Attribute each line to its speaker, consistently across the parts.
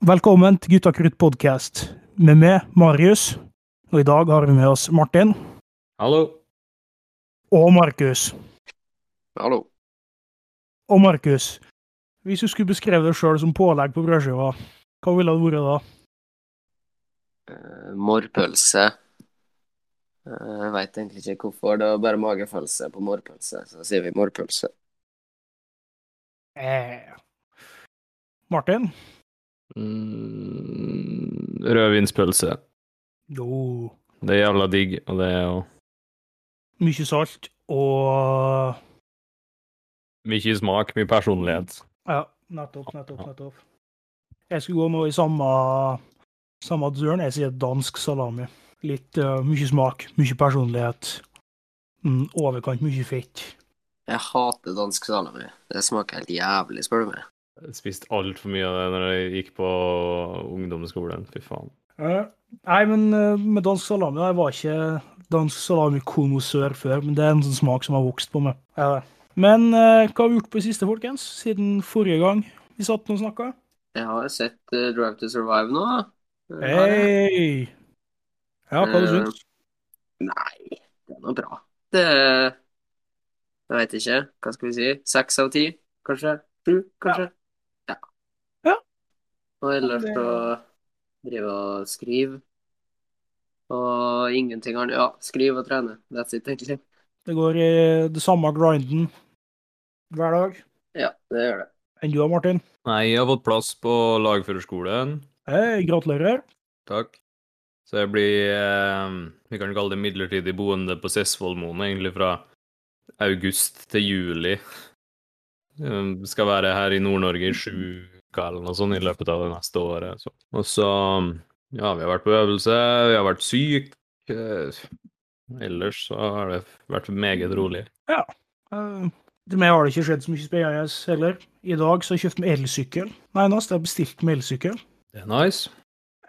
Speaker 1: Velkommen til Gutta krutt podkast med meg, Marius. Og i dag har vi med oss Martin
Speaker 2: Hallo.
Speaker 1: og Markus.
Speaker 3: Hallo.
Speaker 1: Og Markus, hvis du skulle beskrevet deg sjøl som pålegg på brødskiva, hva ville det vært da?
Speaker 3: Uh, Mårpølse. Eh, Jeg veit egentlig ikke hvorfor. Det var bare magefølelse på morrpølse, så sier vi morrpølse.
Speaker 1: Eh. Martin?
Speaker 2: Mm, rødvinspølse.
Speaker 1: Jo.
Speaker 2: Det er jævla digg, og det er jo
Speaker 1: Mye salt og
Speaker 2: mye smak, mye personlighet.
Speaker 1: Ja, nettopp, nettopp, nettopp. Jeg skulle gå med i samme, samme døren. Jeg sier dansk salami. Litt uh, mye smak, mye personlighet. Mm, overkant mye fett.
Speaker 3: Jeg hater dansk salami. Det smaker helt jævlig, spør du meg.
Speaker 2: Jeg spiste altfor mye av det når jeg gikk på ungdomsskolen. Fy faen.
Speaker 1: Eh, nei, men eh, med dansk salami Jeg var ikke dansk salami-konnoissør før, men det er en sånn smak som har vokst på meg. Ja, det. Men eh, hva har vi gjort på det siste, folkens? Siden forrige gang vi satt og snakka?
Speaker 3: Jeg har sett Drive to Survive nå.
Speaker 1: Hei! Ja, hva har du syntes?
Speaker 3: Nei, det er noe bra. Det Jeg veit ikke. Hva skal vi si? Seks av ti, kanskje? Sju, kanskje? Ja. Og ellers så driver drive og skrive. Og ingenting annet. Ja, skrive og trene. That's it, egentlig.
Speaker 1: Det går i det samme grinden hver dag.
Speaker 3: Ja, det gjør det.
Speaker 1: Enn du da, Martin?
Speaker 2: Nei, jeg har fått plass på lagførerskolen.
Speaker 1: Hei, gratulerer.
Speaker 2: Takk. Så jeg blir eh, Vi kan kalle det midlertidig boende på Sessvollmoen, egentlig fra august til juli. Jeg skal være her i Nord-Norge i sju eller noe sånt i løpet av det neste året. Så. Og så Ja, vi har vært på øvelse, vi har vært syk. eh, Ellers så har det vært meget rolig.
Speaker 1: Ja. til meg har det ikke skjedd så mye spennende heller. I dag så har jeg kjøpt meg elsykkel. Nei, jeg har bestilt med elsykkel.
Speaker 2: Det er nice.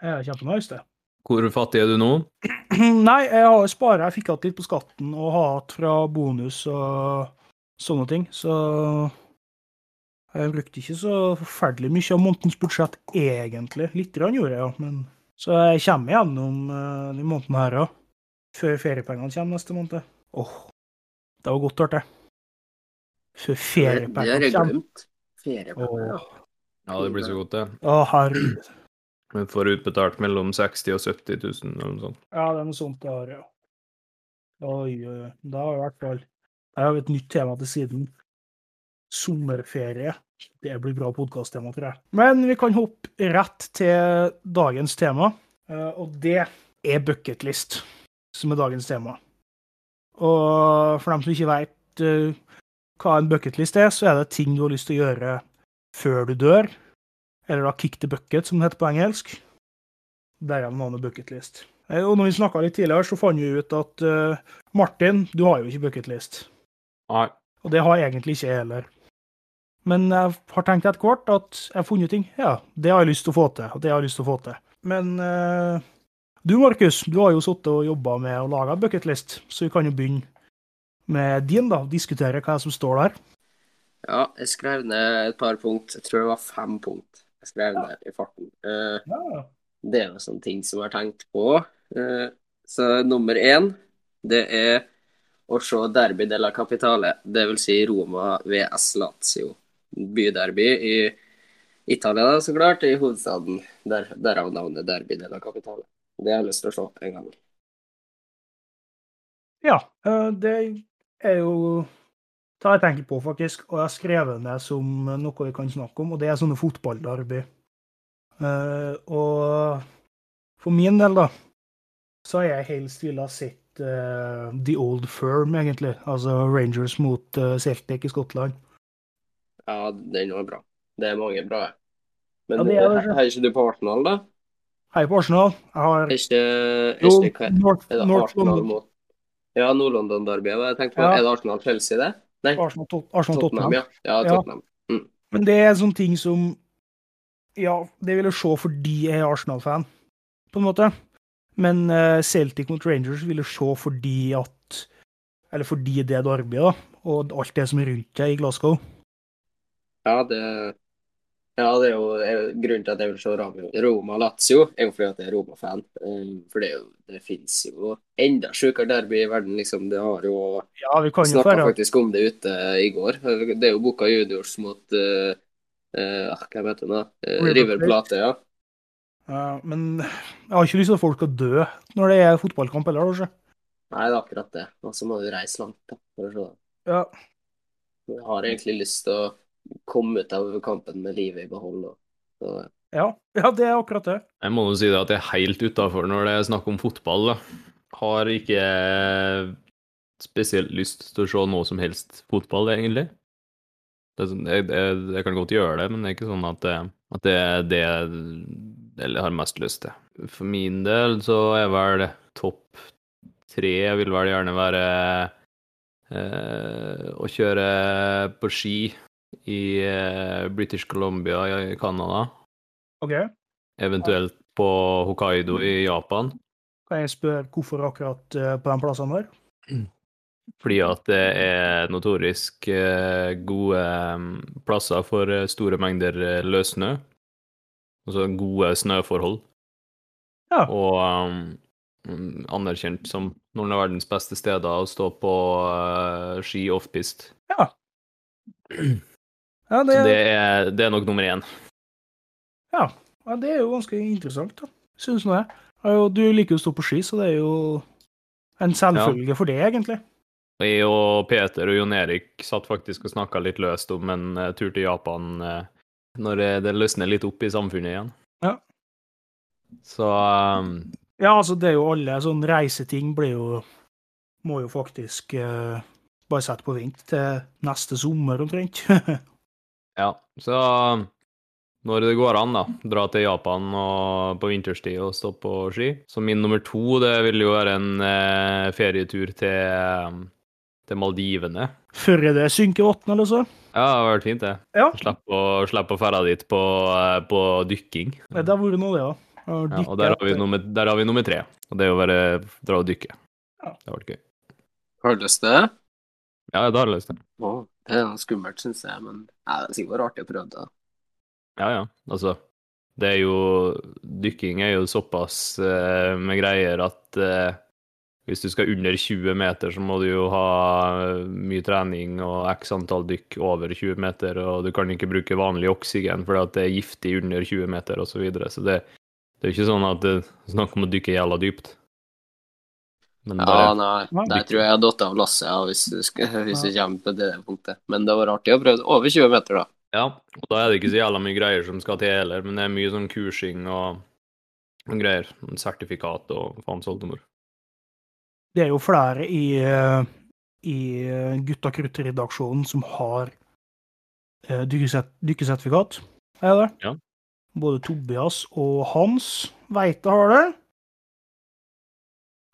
Speaker 1: Ja, kjempenice, det.
Speaker 2: Hvor fattig er du nå?
Speaker 1: Nei, jeg har spara. Jeg fikk igjen litt på skatten og har hatt fra bonus og sånne ting, så jeg brukte ikke så forferdelig mye av månedens budsjett, egentlig. Litt grann gjorde jeg, ja. Men, så jeg kommer gjennom uh, de månedene her òg. Før feriepengene kommer neste måned. Åh, det var godt hørt, det. Før
Speaker 3: Det, det har
Speaker 1: feriepengene
Speaker 3: jeg
Speaker 1: kommer.
Speaker 3: glemt. Feriepenger, ja.
Speaker 1: Åh,
Speaker 2: Ja, det blir så godt, det.
Speaker 1: å, herregud.
Speaker 2: Men får utbetalt mellom 60 og 70 000 eller noe sånt.
Speaker 1: Ja, det er noe sånt det har, ja. Oi, oi, oi. Da har i hvert fall Jeg har et nytt tema til siden. Sommerferie. Det blir bra podkasttema, tror jeg. Men vi kan hoppe rett til dagens tema, eh, og det er bucketlist, som er dagens tema. Og for dem som ikke veit hva en bucketlist er, så er det ting du har lyst til å gjøre før du dør. Eller da kick the bucket, som det heter på engelsk. Derav navnet bucketlist. Eh, Og når vi snakka litt tidligere, så fant vi ut at uh, Martin, du har jo ikke bucketlist.
Speaker 2: Nei.
Speaker 1: Og det har jeg egentlig ikke jeg heller. Men jeg har tenkt etter hvert at jeg har funnet ting. Ja, det har jeg lyst til å få til. og det har jeg lyst til å få til. Men eh, du, Markus, du har jo sittet og jobba med å lage bucketlist, så vi kan jo begynne med din, da. Diskutere hva som står der.
Speaker 3: Ja, jeg skrev ned et par punkt. Jeg tror det var fem punkt jeg skrev ned i farten. Uh,
Speaker 1: Ja.
Speaker 3: Det er jo sånne ting som jeg har tenkt på. Uh, Så nummer én, det er å se Derby della Capitale, det vil si Roma VS Lazio. Byderby i Italia, da, så klart, i hovedstaden. Der, derav navnet Derby av Capitale. Det har jeg lyst til å se en gang.
Speaker 1: Ja, eh, det er jo det har jeg tenkt på, faktisk, og jeg har skrevet det som noe vi kan snakke om, og det er sånne fotballderby. Eh, og for min del, da, så har jeg helst ville ha sett uh, The Old Firm, egentlig. Altså Rangers mot uh, Celtic i Skottland.
Speaker 3: Ja, den var bra. Det er mange bra. Men
Speaker 1: Ja, det er det.
Speaker 3: er ikke du på Arsenal, da?
Speaker 1: Heier på Arsenal. Jeg har
Speaker 3: ikke,
Speaker 1: Jo,
Speaker 3: ikke
Speaker 1: North,
Speaker 3: Er det
Speaker 1: North
Speaker 3: Arsenal
Speaker 1: London.
Speaker 3: mot Ja, Nord-London-derbyet var jeg tenkte på.
Speaker 1: Ja.
Speaker 3: Er det Arsenal-Chelsea, det? Nei,
Speaker 1: Arsenal, Tot- Arsenal
Speaker 3: Tottenham,
Speaker 1: Tottenham.
Speaker 3: ja. Ja,
Speaker 1: Ja.
Speaker 3: Tottenham.
Speaker 1: Men det er sånne ting som Ja, det vil jeg se fordi jeg er Arsenal-fan, på en måte. Men uh, Celtic mot Rangers vil jeg se fordi at Eller fordi det er derbyet, da. Og alt det som er rundt deg i Glasgow.
Speaker 3: Ja, det Ja, det er jo er- grunnen til at jeg vil se Roma- Roma-Lazio, er jo fordi at jeg er Roma-fan. Um, For det, er jo, det fins jo enda sjukere derby i verden, liksom. Det har jo
Speaker 1: Ja, vi kan jo
Speaker 3: Snakka
Speaker 1: føre
Speaker 3: faktisk om det ute i går. Det er jo Boca Juniors mot uh, uh, Hvem heter den, da? Uh,
Speaker 1: River
Speaker 3: River
Speaker 1: Plate.
Speaker 3: Plate, ja.
Speaker 1: Ja, Men jeg har ikke lyst til at folk skal dø når det er fotballkamp heller, kanskje.
Speaker 3: Nei, det er akkurat det. Og så må du reise langt da, for å se det.
Speaker 1: Ja.
Speaker 3: Jeg har egentlig lyst til å komme ut av kampen med livet i behold. Så,
Speaker 1: Ja, ja, det er akkurat det.
Speaker 2: Jeg må jo si det at jeg er helt utafor når det er snakk om fotball. da. Har ikke spesielt lyst til å se noe som helst fotball, egentlig. Det er sånn, jeg, jeg, jeg kan godt gjøre det, men det er ikke sånn at det, at det er det jeg har mest lyst til. For min del så er vel topp tre vil vel gjerne være eh, å kjøre på ski i eh, British Columbia i Canada.
Speaker 1: OK.
Speaker 2: Eventuelt på Hokkaido i Japan.
Speaker 1: Kan jeg spørre hvorfor akkurat eh, på den plassen der?
Speaker 2: Fordi at det er notorisk eh, gode mm, plasser for store mengder løssnø. Altså gode snøforhold.
Speaker 1: Ja.
Speaker 2: Og um, anerkjent som noen av verdens beste steder å stå på uh, ski offpist.
Speaker 1: Ja,
Speaker 2: Så
Speaker 1: det,
Speaker 2: det er, det er nok nummer én.
Speaker 1: ja, ja, det er jo ganske interessant, da. Syns nå jeg. Ja, Du liker jo å stå på ski, så det er jo en selvfølge for det, egentlig.
Speaker 2: Jeg og Peter og Jon Erik satt faktisk og snakka litt løst om en eh, tur til Japan eh, når det løsner litt opp i samfunnet igjen.
Speaker 1: Ja.
Speaker 2: Så um,
Speaker 1: Ja, altså, det er jo alle sånne reiseting blir jo Må jo faktisk uh, bare sette på vent til neste sommer, omtrent.
Speaker 2: ja. Så um, når det går an, da, dra til Japan og på vinterstid og stå på ski. Så min nummer to, det vil jo være en eh, ferietur til, um, til Maldivene.
Speaker 1: Før det synker vann, eller så.
Speaker 2: Ja, det har vært fint, det.
Speaker 1: Ja.
Speaker 2: Slipp å, slipp å ferde dit på, eh, på dykking.
Speaker 1: Det har vært noe, det, ja. Og
Speaker 2: Ja, og der har, vi nummer, der har vi nummer tre. Og det er å være, dra og dykke.
Speaker 1: Ja.
Speaker 2: Det har vært gøy.
Speaker 3: til det?
Speaker 2: Ja, det har jeg lyst til.
Speaker 3: Å, det er skummelt, syns jeg. Men ja, det er sikkert artig å prøve det.
Speaker 2: Ja, ja. Altså, det er jo Dykking er jo såpass eh, med greier at eh, hvis du skal under 20 meter, så må du jo ha mye trening og x antall dykk over 20 meter, og du kan ikke bruke vanlig oksygen fordi det er giftig under 20 meter, og så videre. Så det, det er jo ikke sånn at det er snakk om å dykke jævla dypt. Men
Speaker 3: Ja, nei, der tror jeg jeg har datt av lasset ja, hvis du, hvis kommer på det punktet. Men det var artig å prøve. Over 20 meter, da.
Speaker 2: Ja, og da er det ikke så jævla mye greier som skal til heller, men det er mye sånn kursing og, og greier. Sertifikat og faens oldemor.
Speaker 1: Det er jo flere i, eh, i eh, Gutta krutt-redaksjonen som har eh, dykkesertifikat. Er det?
Speaker 2: Ja.
Speaker 1: Både Tobias og Hans veit det har det.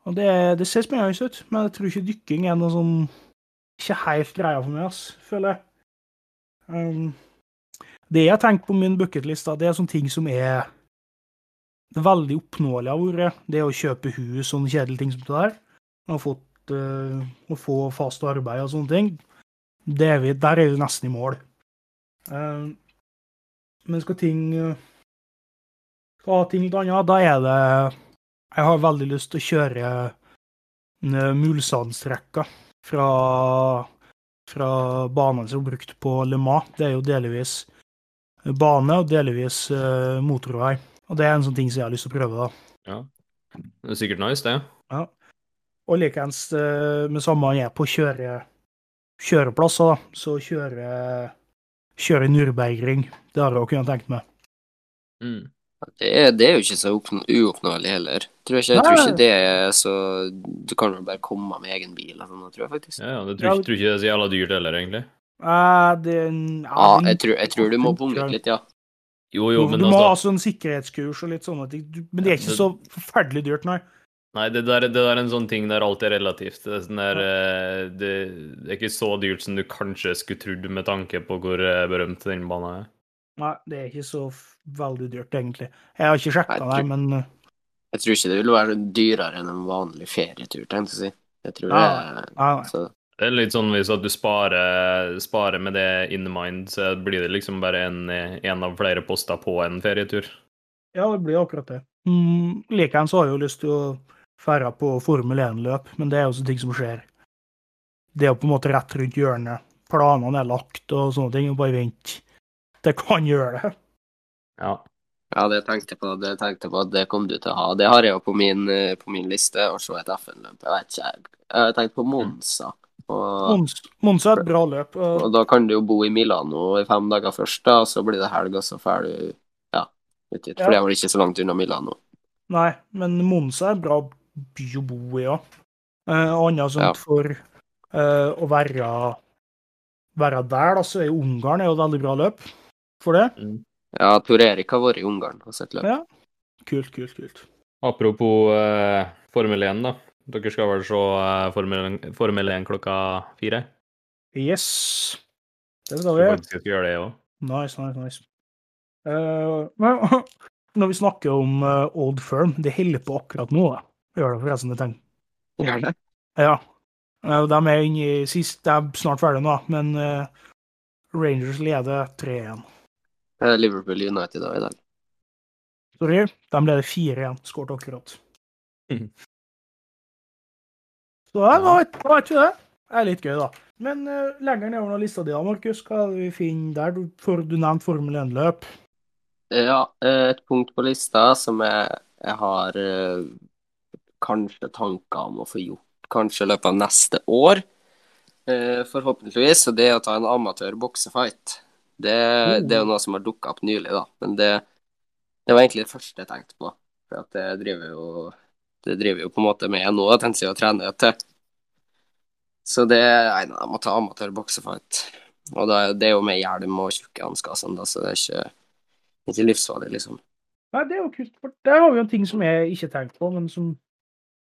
Speaker 1: Og det, det ser spennende ut, men jeg tror ikke dykking er noe sånn Ikke helt greia for meg, ass, føler jeg. Um, det jeg har tenkt på min bucketlist, det er sånne ting som er veldig oppnåelig av ordet. Det å kjøpe hus, sånne kjedelige ting som det der. Og fått, uh, få fast arbeid og sånne ting. Er vi, der er vi nesten i mål. Eh, men skal ting uh, Skal ha ting litt annet, da er det Jeg har veldig lyst til å kjøre eh, Mulsandstrekka fra, fra banen som er brukt på Le Mans. Det er jo delvis bane og delvis eh, motorvei. Og det er en sånn ting som jeg har lyst til å prøve, da.
Speaker 2: Ja. Det er sikkert nice, det. Ja.
Speaker 1: Og likeens eh, med samme han er på kjøre, kjøreplasser, da, så kjøre, kjøre Nürbergring. Det har jeg også kunnet tenkt meg.
Speaker 2: Mm.
Speaker 3: Det er, det er jo ikke så uoppnåelig heller. Tror jeg, ikke, jeg tror ikke det er så Du kan jo bare komme med egen bil og sånn, tror jeg faktisk.
Speaker 2: Ja, ja, det tror, tror ikke det er så jævla dyrt heller, egentlig.
Speaker 1: Uh, det,
Speaker 3: Ja, jeg tror, jeg tror du må punge ut litt, ja.
Speaker 2: Jo, jo, men
Speaker 1: du må ha
Speaker 2: altså
Speaker 1: sånn sikkerhetskurs og litt sånne ting. Men det er ikke så forferdelig dyrt, nei.
Speaker 2: Nei, det der, det der er en sånn ting der alt er relativt. Det er, sånn der, eh, det, det er ikke så dyrt som du kanskje skulle trodd med tanke på hvor eh, berømt den banen er.
Speaker 1: Nei, det er ikke så veldig dyrt, egentlig. Jeg har ikke sjekka det, men eh,
Speaker 3: Jeg tror ikke det vil være dyrere enn en vanlig ferietur, tenkte jeg å si. Jeg tror det
Speaker 1: Ja,
Speaker 3: er
Speaker 1: nei, nei.
Speaker 3: så,
Speaker 2: Det er litt sånn hvis at du sparer, sparer med det in mind, så blir det liksom bare en, en av flere poster på en ferietur.
Speaker 1: Ja, det blir akkurat det. Mm, Likeens har jeg jo lyst til å ferde på Formel 1-løp, men det er jo sånne ting som skjer. Det er jo på en måte rett rundt hjørnet. Planene er lagt og sånne ting, og bare vent. Det kan gjøre det.
Speaker 2: Ja.
Speaker 3: Ja, det tenkte jeg på. Det tenkte jeg på at det kom du til å ha. Det har jeg jo på min, eh, på min liste, å se et FN-løp. Jeg vet ikke, jeg. Jeg har tenkt på Monza. Og,
Speaker 1: Mons, Monza er et bra løp. og-
Speaker 3: og da kan du jo bo i Milano i fem dager først, da, og så blir det helg, og så drar du ja, ut dit.
Speaker 1: Ja.
Speaker 3: For det er vel ikke så langt unna Milano.
Speaker 1: Nei, men Monza er en bra by å bo i òg. Eh, annet sånt
Speaker 3: Ja.
Speaker 1: for eh, å være, være der, da, så er Ungarn er jo et veldig bra løp for det.
Speaker 3: Ja, Tor Erik har vært i Ungarn og sett løp.
Speaker 1: Ja. Kult, kult, kult.
Speaker 2: Apropos eh, Formel 1, da. Dere skal vel se eh, Formel, Formel 1 klokka fire?
Speaker 1: Yes. Det skal vi.
Speaker 2: faktisk skal gjøre det òg.
Speaker 1: Nice, nice, nice. Uh, men når vi snakker om uh, Old Firm, det holder på akkurat nå. da. Gjør det forresten, det tenker.
Speaker 3: Gjør det?
Speaker 1: Ja. Eh, De er inne i sist, de er snart ferdige nå, men Rangers leder 3-1.
Speaker 3: Eh, Liverpool United da i dag.
Speaker 1: Sorry, de leder 4-1. Skåret akkurat.
Speaker 2: Mhm.
Speaker 1: Så ja, da vet du det. Det er litt gøy, da. Men uh, lenger nedover på lista di, da, Markus, hva er det vi finner der? Du, for, du nevnte Formel 1-løp.
Speaker 3: Ja, eh, et punkt på lista som jeg, jeg har uh, kanskje tanker om å få gjort kanskje i løpet av neste år, uh, forhåpentligvis, og det er å ta en amatør boksefight. Det, det er jo noe som har dukka opp nylig, da, men det, det var egentlig det første jeg tenkte på. For at det driver jo det driver jo på en måte med nå, at en sier å trene til. Så det nei, nei, jeg må ta amatør boksefight. Og da, det er jo med hjelm og tjukke hansker sånn, så det er ikke ikke livsfarlig, liksom.
Speaker 1: Nei, det er jo kult. for Der har vi jo en ting som jeg ikke har tenkt på, men som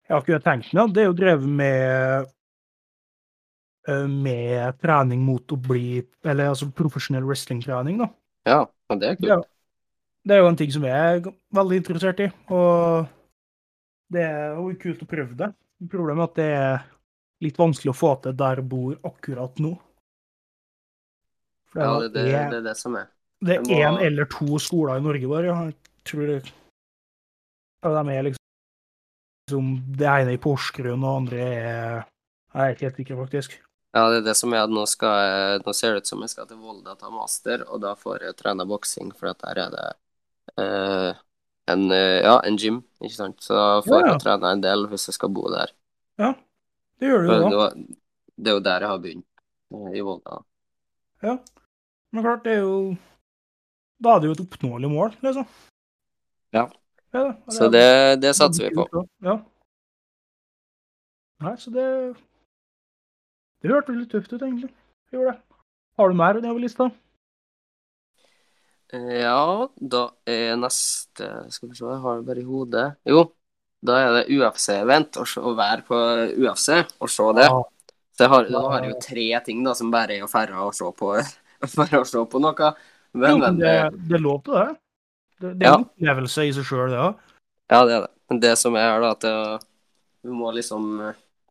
Speaker 1: jeg har ikke tenkt på. Det er jo drevet med med trening mot å bli Eller altså profesjonell wrestlingtrening, da.
Speaker 3: Ja, men det er kult.
Speaker 1: Ja. Det er jo en ting som jeg er veldig interessert i, og det er jo kult å prøve det. Problemet er at det er litt vanskelig å få til der jeg bor akkurat nå. For
Speaker 3: Ja, det, det, det er det som er.
Speaker 1: det er
Speaker 3: én må-
Speaker 1: eller to skoler i Norge bare. ja. Jeg tror det ja, De er liksom liksom, Det ene er i Porsgrunn, og andre er Jeg er ikke helt sikker, faktisk.
Speaker 3: Ja, det er det som er at nå, skal nå ser det ut som jeg skal til Volda ta master, og da får jeg trene boksing, for der er det eh, en, eh, ja, en gym, ikke sant. Så da får
Speaker 1: Ja.
Speaker 3: jeg trene en del hvis jeg skal bo der.
Speaker 1: Ja, det gjør du jo da.
Speaker 3: det er jo der jeg har begynt, eh, i Volda.
Speaker 1: Ja. Men klart, det er jo Da er det jo et oppnåelig mål, liksom.
Speaker 3: Ja.
Speaker 1: Ja, det, det,
Speaker 3: Så det, det satser vi på.
Speaker 1: Ja. Nei, så det Det hørtes litt tøft ut, egentlig. Gjorde det. Har du mer nedover lista?
Speaker 3: Eh, Ja, da er neste Skal vi se, jeg har det bare i hodet. Jo, da er det UFC-event, å være på UFC og se det. Så jeg har, da har jeg jo tre ting da, som bare er å færre å se på, å se på noe. Men,
Speaker 1: men det,
Speaker 3: eh,
Speaker 1: det er lov til det. Det, det er
Speaker 3: Ja.
Speaker 1: en opplevelse i seg sjøl, det òg.
Speaker 3: ja, det er det. Men det som er, da, at det, vi må liksom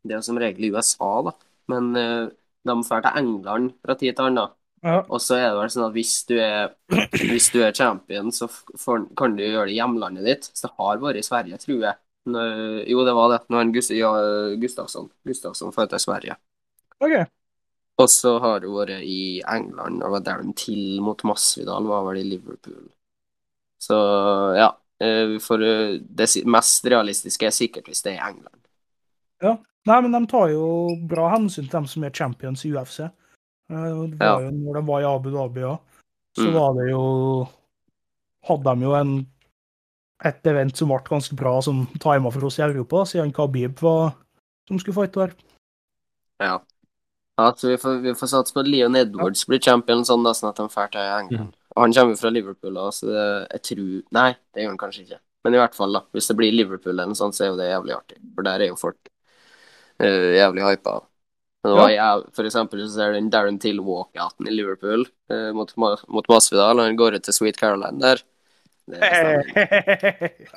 Speaker 3: Det er som regel i USA, da. Men eh, de drar til England fra tid til annen.
Speaker 1: Ja.
Speaker 3: Og så er det vel sånn at hvis du er, hvis du er champion, så for, kan du gjøre det i hjemlandet ditt. Så det har vært i Sverige, tror jeg. Nå, jo, det var det. Når han Gust, ja, Gustavsson Gustavsson drar til Sverige.
Speaker 1: OK.
Speaker 3: Og så har det vært i England, og de til mot Masvidal var vel i Liverpool. Så ja. eh, For eh, det mest realistiske er sikkert hvis det er i England.
Speaker 1: Nei, men de tar jo bra hensyn til dem som er champions i UFC. Eh, Det var
Speaker 3: Ja.
Speaker 1: jo når de var i Abu Dhabi òg, så
Speaker 3: Mm.
Speaker 1: var det jo Hadde de jo en et event som ble ganske bra, som tima for oss i Europa, siden Khabib var som skulle fighte der.
Speaker 3: Ja. ja så vi får, vi får satse på at Leon Edwards blir champion, sånn da, sånn at de drar til England. Og han kommer fra Liverpool, så det, jeg tror Nei, det gjør han kanskje ikke. Men i hvert fall, da. Hvis det blir Liverpool eller noe sånt, så er jo det jævlig artig. For der er jo folk eh, jævlig hypa. Men det var jeg, For eksempel så ser du den Darren Till walkouten i Liverpool eh, mot, mot Masvidal, han går ut til Sweet Caroline der. Det er stemning.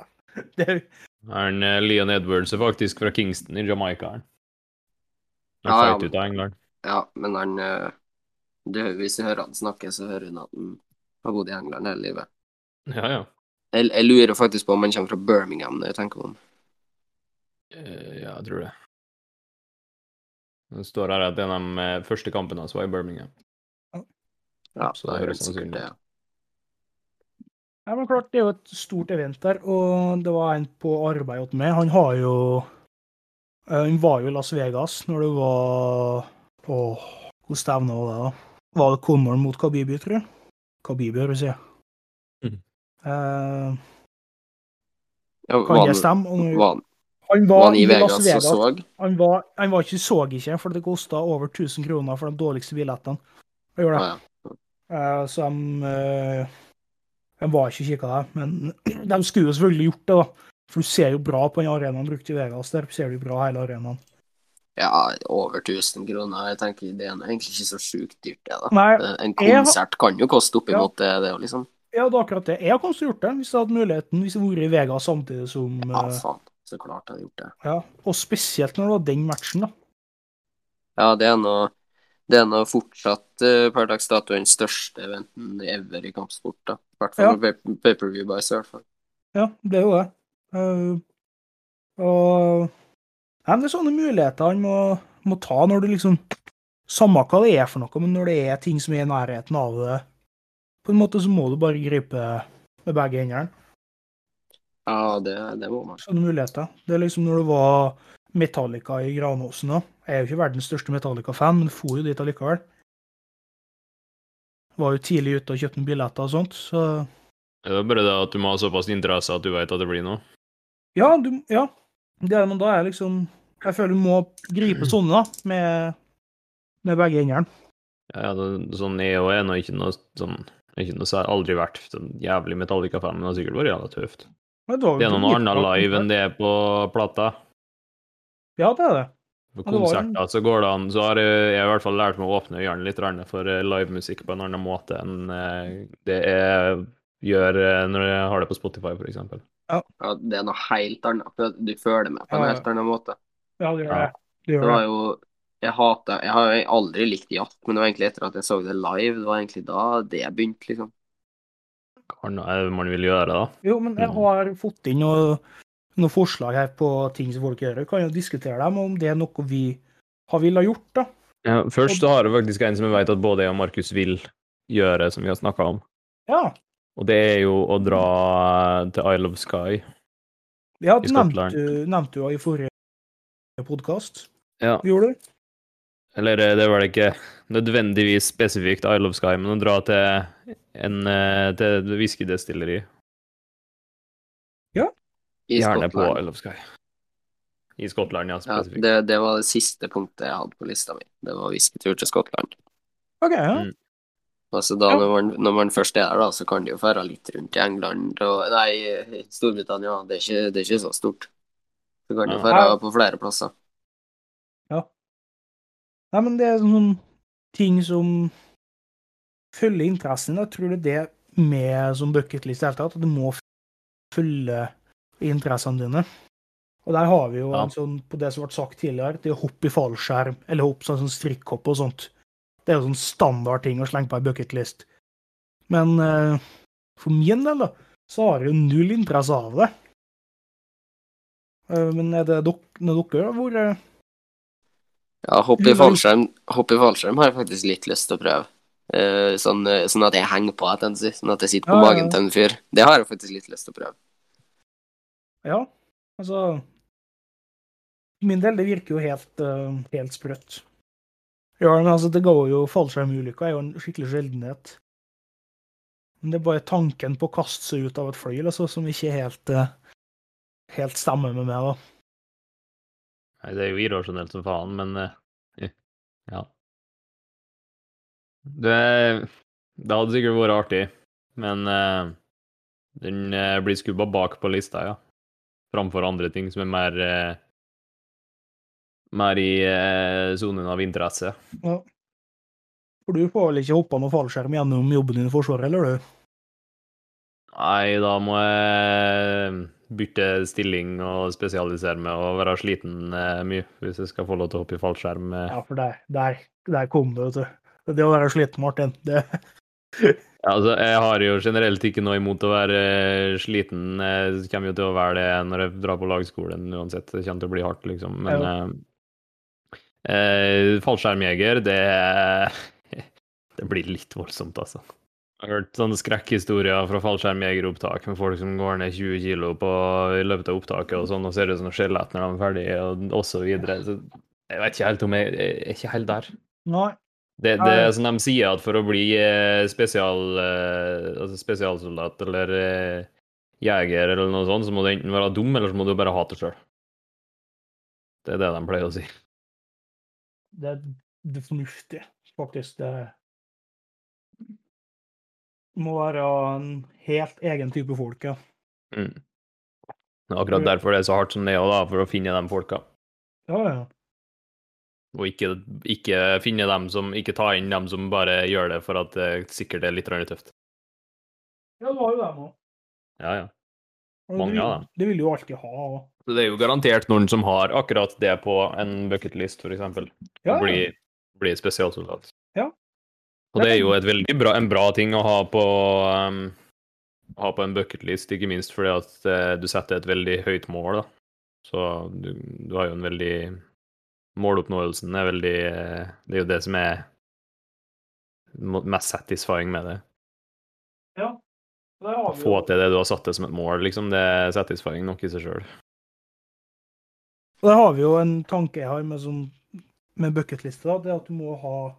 Speaker 1: det,
Speaker 2: Han, uh, Leon Edwards er faktisk fra Kingston i Jamaica. han. Han
Speaker 3: Ja, ja.
Speaker 2: ut av England.
Speaker 3: Ja, men han uh, det, Hvis du hører han snakke, så hører hun at han har bodd i England hele livet.
Speaker 2: Ja, ja.
Speaker 3: Jeg, jeg lurer faktisk på om han kommer fra Birmingham, når jeg tenker om
Speaker 2: Uh, Ja, jeg tror det. Det står her at en av de eh, første kampene hans var i Birmingham.
Speaker 3: Ja,
Speaker 2: Så det
Speaker 3: er
Speaker 2: høres sannsynlig ut.
Speaker 3: Ja.
Speaker 1: Ja, men klart, Det er jo et stort event der, og det var en på arbeid hos meg. Han har jo eh, Han var jo i Las Vegas når det var Åh, hvor stevne var det, da? Var det Conor mot Khabibi, tror jeg? Khabibi, si.
Speaker 2: Mhm.
Speaker 1: Eh,
Speaker 3: Ja,
Speaker 1: kan
Speaker 3: var,
Speaker 1: det stemme?
Speaker 3: Var, han, var han i
Speaker 1: i Las
Speaker 3: Vegas og
Speaker 1: Vegas.
Speaker 3: så?
Speaker 1: Han var, han var ikke så ikke, for det kosta over 1000 kroner for de dårligste billettene. Jeg gjorde det.
Speaker 3: Ah, ja.
Speaker 1: Eh, så de, eh, de var ikke kikka der. Men de skulle jo selvfølgelig gjort det, da. For du ser jo bra på den arenaen brukt i Vegas. Der ser du bra hele arenaen.
Speaker 3: ja, over 1000 kroner. Jeg tenker Det er egentlig ikke så sjukt dyrt, det. da.
Speaker 1: Nei,
Speaker 3: Eh, En
Speaker 1: jeg har-
Speaker 3: konsert kan jo koste oppimot det, det, liksom.
Speaker 1: ja, det er akkurat det. Jeg har kanskje gjort det, hvis jeg hadde muligheten. Hvis jeg hadde vært i Vegas samtidig som
Speaker 3: Ja,
Speaker 1: sant.
Speaker 3: faen. Så klart jeg hadde gjort det.
Speaker 1: ja. Og spesielt når det var den matchen, da.
Speaker 3: Ja, det er nå det er nå fortsatt eh, per dags dato den største eventen ever i kampsport. da. I hvert fall
Speaker 1: Ja.
Speaker 3: pay-per-view buys, i hvert fall.
Speaker 1: Ja, det er jo det. Uh, og ja, Det er sånne muligheter han må, må ta når det liksom Samme hva det er for noe, men når det er ting som er i nærheten av det, på en måte så må du bare gripe med begge hendene.
Speaker 3: Ja, det, det må man.
Speaker 1: Sånne muligheter. Det er liksom når det var Metallica i Granåsen da. Jeg er jo ikke verdens største Metallica-fan, men for jo dit allikevel. Var jo tidlig ute og kjøpte noen billetter og sånt, så
Speaker 2: Det er bare det at du må ha såpass interesse at du vet at det blir noe.
Speaker 1: Ja, du, ja. Det er, men da er liksom Jeg føler du må gripe sånne, da, med, med begge hendene.
Speaker 2: Ja, ja, det, sånn EO er nå ikke noe sånn ikke noe, så aldri vært sånn jævlig Metallica-fan, men det har sikkert vært jævla tøft.
Speaker 1: Jo
Speaker 2: Det er noen
Speaker 1: andre
Speaker 2: live enn det er på plata.
Speaker 1: Ja, det er det.
Speaker 2: På
Speaker 1: Ja, det
Speaker 2: konserter så går det an, så har jeg, jeg i hvert fall lært meg å åpne øynene litt for eh, livemusikk på en annen måte enn eh, det jeg gjør eh, når jeg har det på Spotify, for eksempel.
Speaker 3: Ja, det er noe helt annet. Du føler med på en
Speaker 1: Ja, ja.
Speaker 3: helt annen måte.
Speaker 1: Ja, det gjør det. det.
Speaker 3: Det
Speaker 1: Det
Speaker 3: var jo Jeg hater Jeg har jo aldri likt jazz, men det var egentlig etter at jeg så det live, det var egentlig da det begynte, liksom.
Speaker 2: Annet det man vil gjøre, da?
Speaker 1: Jo, men jeg
Speaker 2: Mm.
Speaker 1: har fått inn noe, noen forslag her på ting som folk gjør. Vi kan jo diskutere dem, om det er noe vi har villet gjort, da.
Speaker 2: Ja, først så har jeg faktisk en som jeg vet at både jeg og Markus vil gjøre, som vi har snakka om.
Speaker 1: Ja.
Speaker 2: Og det er jo å dra til Isle of Sky.
Speaker 1: Ja,
Speaker 2: I
Speaker 1: det
Speaker 2: Skottland.
Speaker 1: Ja, nevnte du jo i forrige podkast.
Speaker 2: Ja.
Speaker 1: Gjorde du?
Speaker 2: Eller eh, det er vel ikke nødvendigvis spesifikt Isle of Sky, men å dra til en eh, til et whiskydestilleri.
Speaker 3: I
Speaker 2: Gjerne på
Speaker 3: Skottland.
Speaker 2: Isle of Sky. I Skottland, ja,
Speaker 3: Ja, det, det var det siste punktet jeg hadde på lista mi. Det var whiskytur til Skottland.
Speaker 1: OK, ja.
Speaker 2: Mm.
Speaker 3: Altså da,
Speaker 1: Ja.
Speaker 3: når, man, når man først er der, da, så kan de jo fære litt rundt i England og Nei, Storbritannia. Det er ikke, det er ikke så stort. Så kan jo
Speaker 2: Ja.
Speaker 3: fære
Speaker 1: Ja.
Speaker 3: på flere plasser. Ja.
Speaker 1: Nei, men det er sånne ting som følger interessen. Jeg tror det er det med som bucketlist i det hele tatt, at du må følge interessene dine. Og der har vi jo
Speaker 2: Ja.
Speaker 1: en sånn, på det som ble sagt tidligere, det å hoppe i fallskjerm, eller hoppe sånn, sånn strikkhopp og sånt. Det er jo sånn standard ting å slenge på ei bucketlist. Men eh, for min del, da, så har jeg jo null interesse av det. Eh, men er det når dere har vært
Speaker 3: Ja,
Speaker 1: men-
Speaker 3: fallskjerm Hoppe i fallskjerm har jeg faktisk litt lyst til å prøve. Eh, sånn, eh, sånn at jeg henger på, at jeg, sånn at jeg sitter på
Speaker 1: Ja,
Speaker 3: magen
Speaker 1: ja.
Speaker 3: til en fyr. Det har jeg faktisk litt lyst til å prøve.
Speaker 1: Ja, altså min del, det virker jo helt, eh, helt sprøtt. Ja, men altså, det går jo Fallskjermulykker er jo en skikkelig sjeldenhet. Men det er bare tanken på å kaste seg ut av et fly altså, som ikke helt, helt stemmer med meg. da.
Speaker 2: Nei, det er jo irrasjonelt som faen, men ja. Det, det hadde sikkert vært artig, men uh, den uh, blir skubba bak på lista, ja. Framfor andre ting som er mer uh, mer i sonen av interesse.
Speaker 1: Ja. For du får vel ikke hoppa noe fallskjerm gjennom jobben din i Forsvaret, eller du?
Speaker 2: Nei, da må jeg bytte stilling og spesialisere meg og være sliten mye hvis jeg skal få lov til å hoppe i fallskjerm.
Speaker 1: Ja, for der, der, der kom det, vet du. Det å være sliten, Martin, det
Speaker 2: altså, jeg har jo generelt ikke noe imot å være eh, sliten. Jeg kommer jo til å være det når jeg drar på lagskolen uansett. Det kommer til å bli hardt, liksom. Men ja. eh, fallskjermjeger, det Det blir litt voldsomt, altså. Jeg har hørt sånne skrekkhistorier fra fallskjermjegeropptak med folk som går ned 20 kilo på, i løpet av opptaket og sånn, og ser ut som skjelett når de er ferdige, og, og så videre. Så jeg vet ikke helt om jeg, jeg er ikke helt der.
Speaker 1: Nei.
Speaker 2: Det, det er som de sier, at for å bli eh, spesial, eh, altså spesialsoldat eller eh, jeger eller noe sånt, så må du enten være dum, eller så må du bare hate sjøl. Det er det de pleier å si.
Speaker 1: Det er det fornuftige, faktisk. Det må være en helt egen type folk, ja.
Speaker 2: Mm. Er akkurat derfor det er så hardt som det er, da, for å finne de folka.
Speaker 1: Ja, ja.
Speaker 2: Og ikke, ikke finne dem som Ikke ta inn dem som bare gjør det for at det sikkert er litt tøft.
Speaker 1: Ja, du har jo dem òg.
Speaker 2: Ja, ja. Mange av dem.
Speaker 1: Det vil du jo alltid ha. og-
Speaker 2: det er jo garantert noen som har akkurat det på en bucketlist, for eksempel.
Speaker 1: Ja,
Speaker 2: å bli, bli spesialsoldat.
Speaker 1: Ja.
Speaker 2: Og det er jo et veldig bra, en bra ting å ha på, um, ha på en bucketlist, ikke minst fordi at uh, du setter et veldig høyt mål, da. Så du, du har jo en veldig Måloppnåelsen er veldig Det er jo det som er mest satisfying med det.
Speaker 1: ja. Det
Speaker 2: Å få til det du har satt deg som et mål, liksom, det er satisfying nok i seg sjøl.
Speaker 1: Der har vi jo en tanke jeg har med, sånn, med bucketliste. da, Det er at du må ha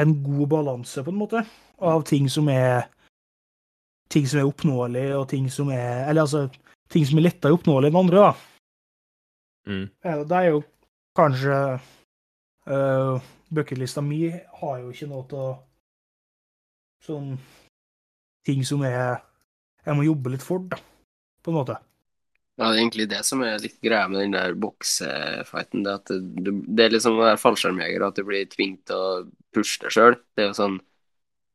Speaker 1: en god balanse, på en måte, av ting som er ting som er oppnåelig, og ting som er Eller altså ting som er lettere oppnåelig enn andre, da.
Speaker 2: Mm.
Speaker 1: Ja, Det er jo kanskje uh, Bucketlista mi har jo ikke noe å Sånn ting som er Jeg må jobbe litt for, da, på en måte.
Speaker 3: Ja, det er egentlig det som er litt greia med den der boksefighten. Det, at det, det er liksom å være fallskjermjeger, at du blir tvunget til å pushe deg sjøl. Det er jo sånn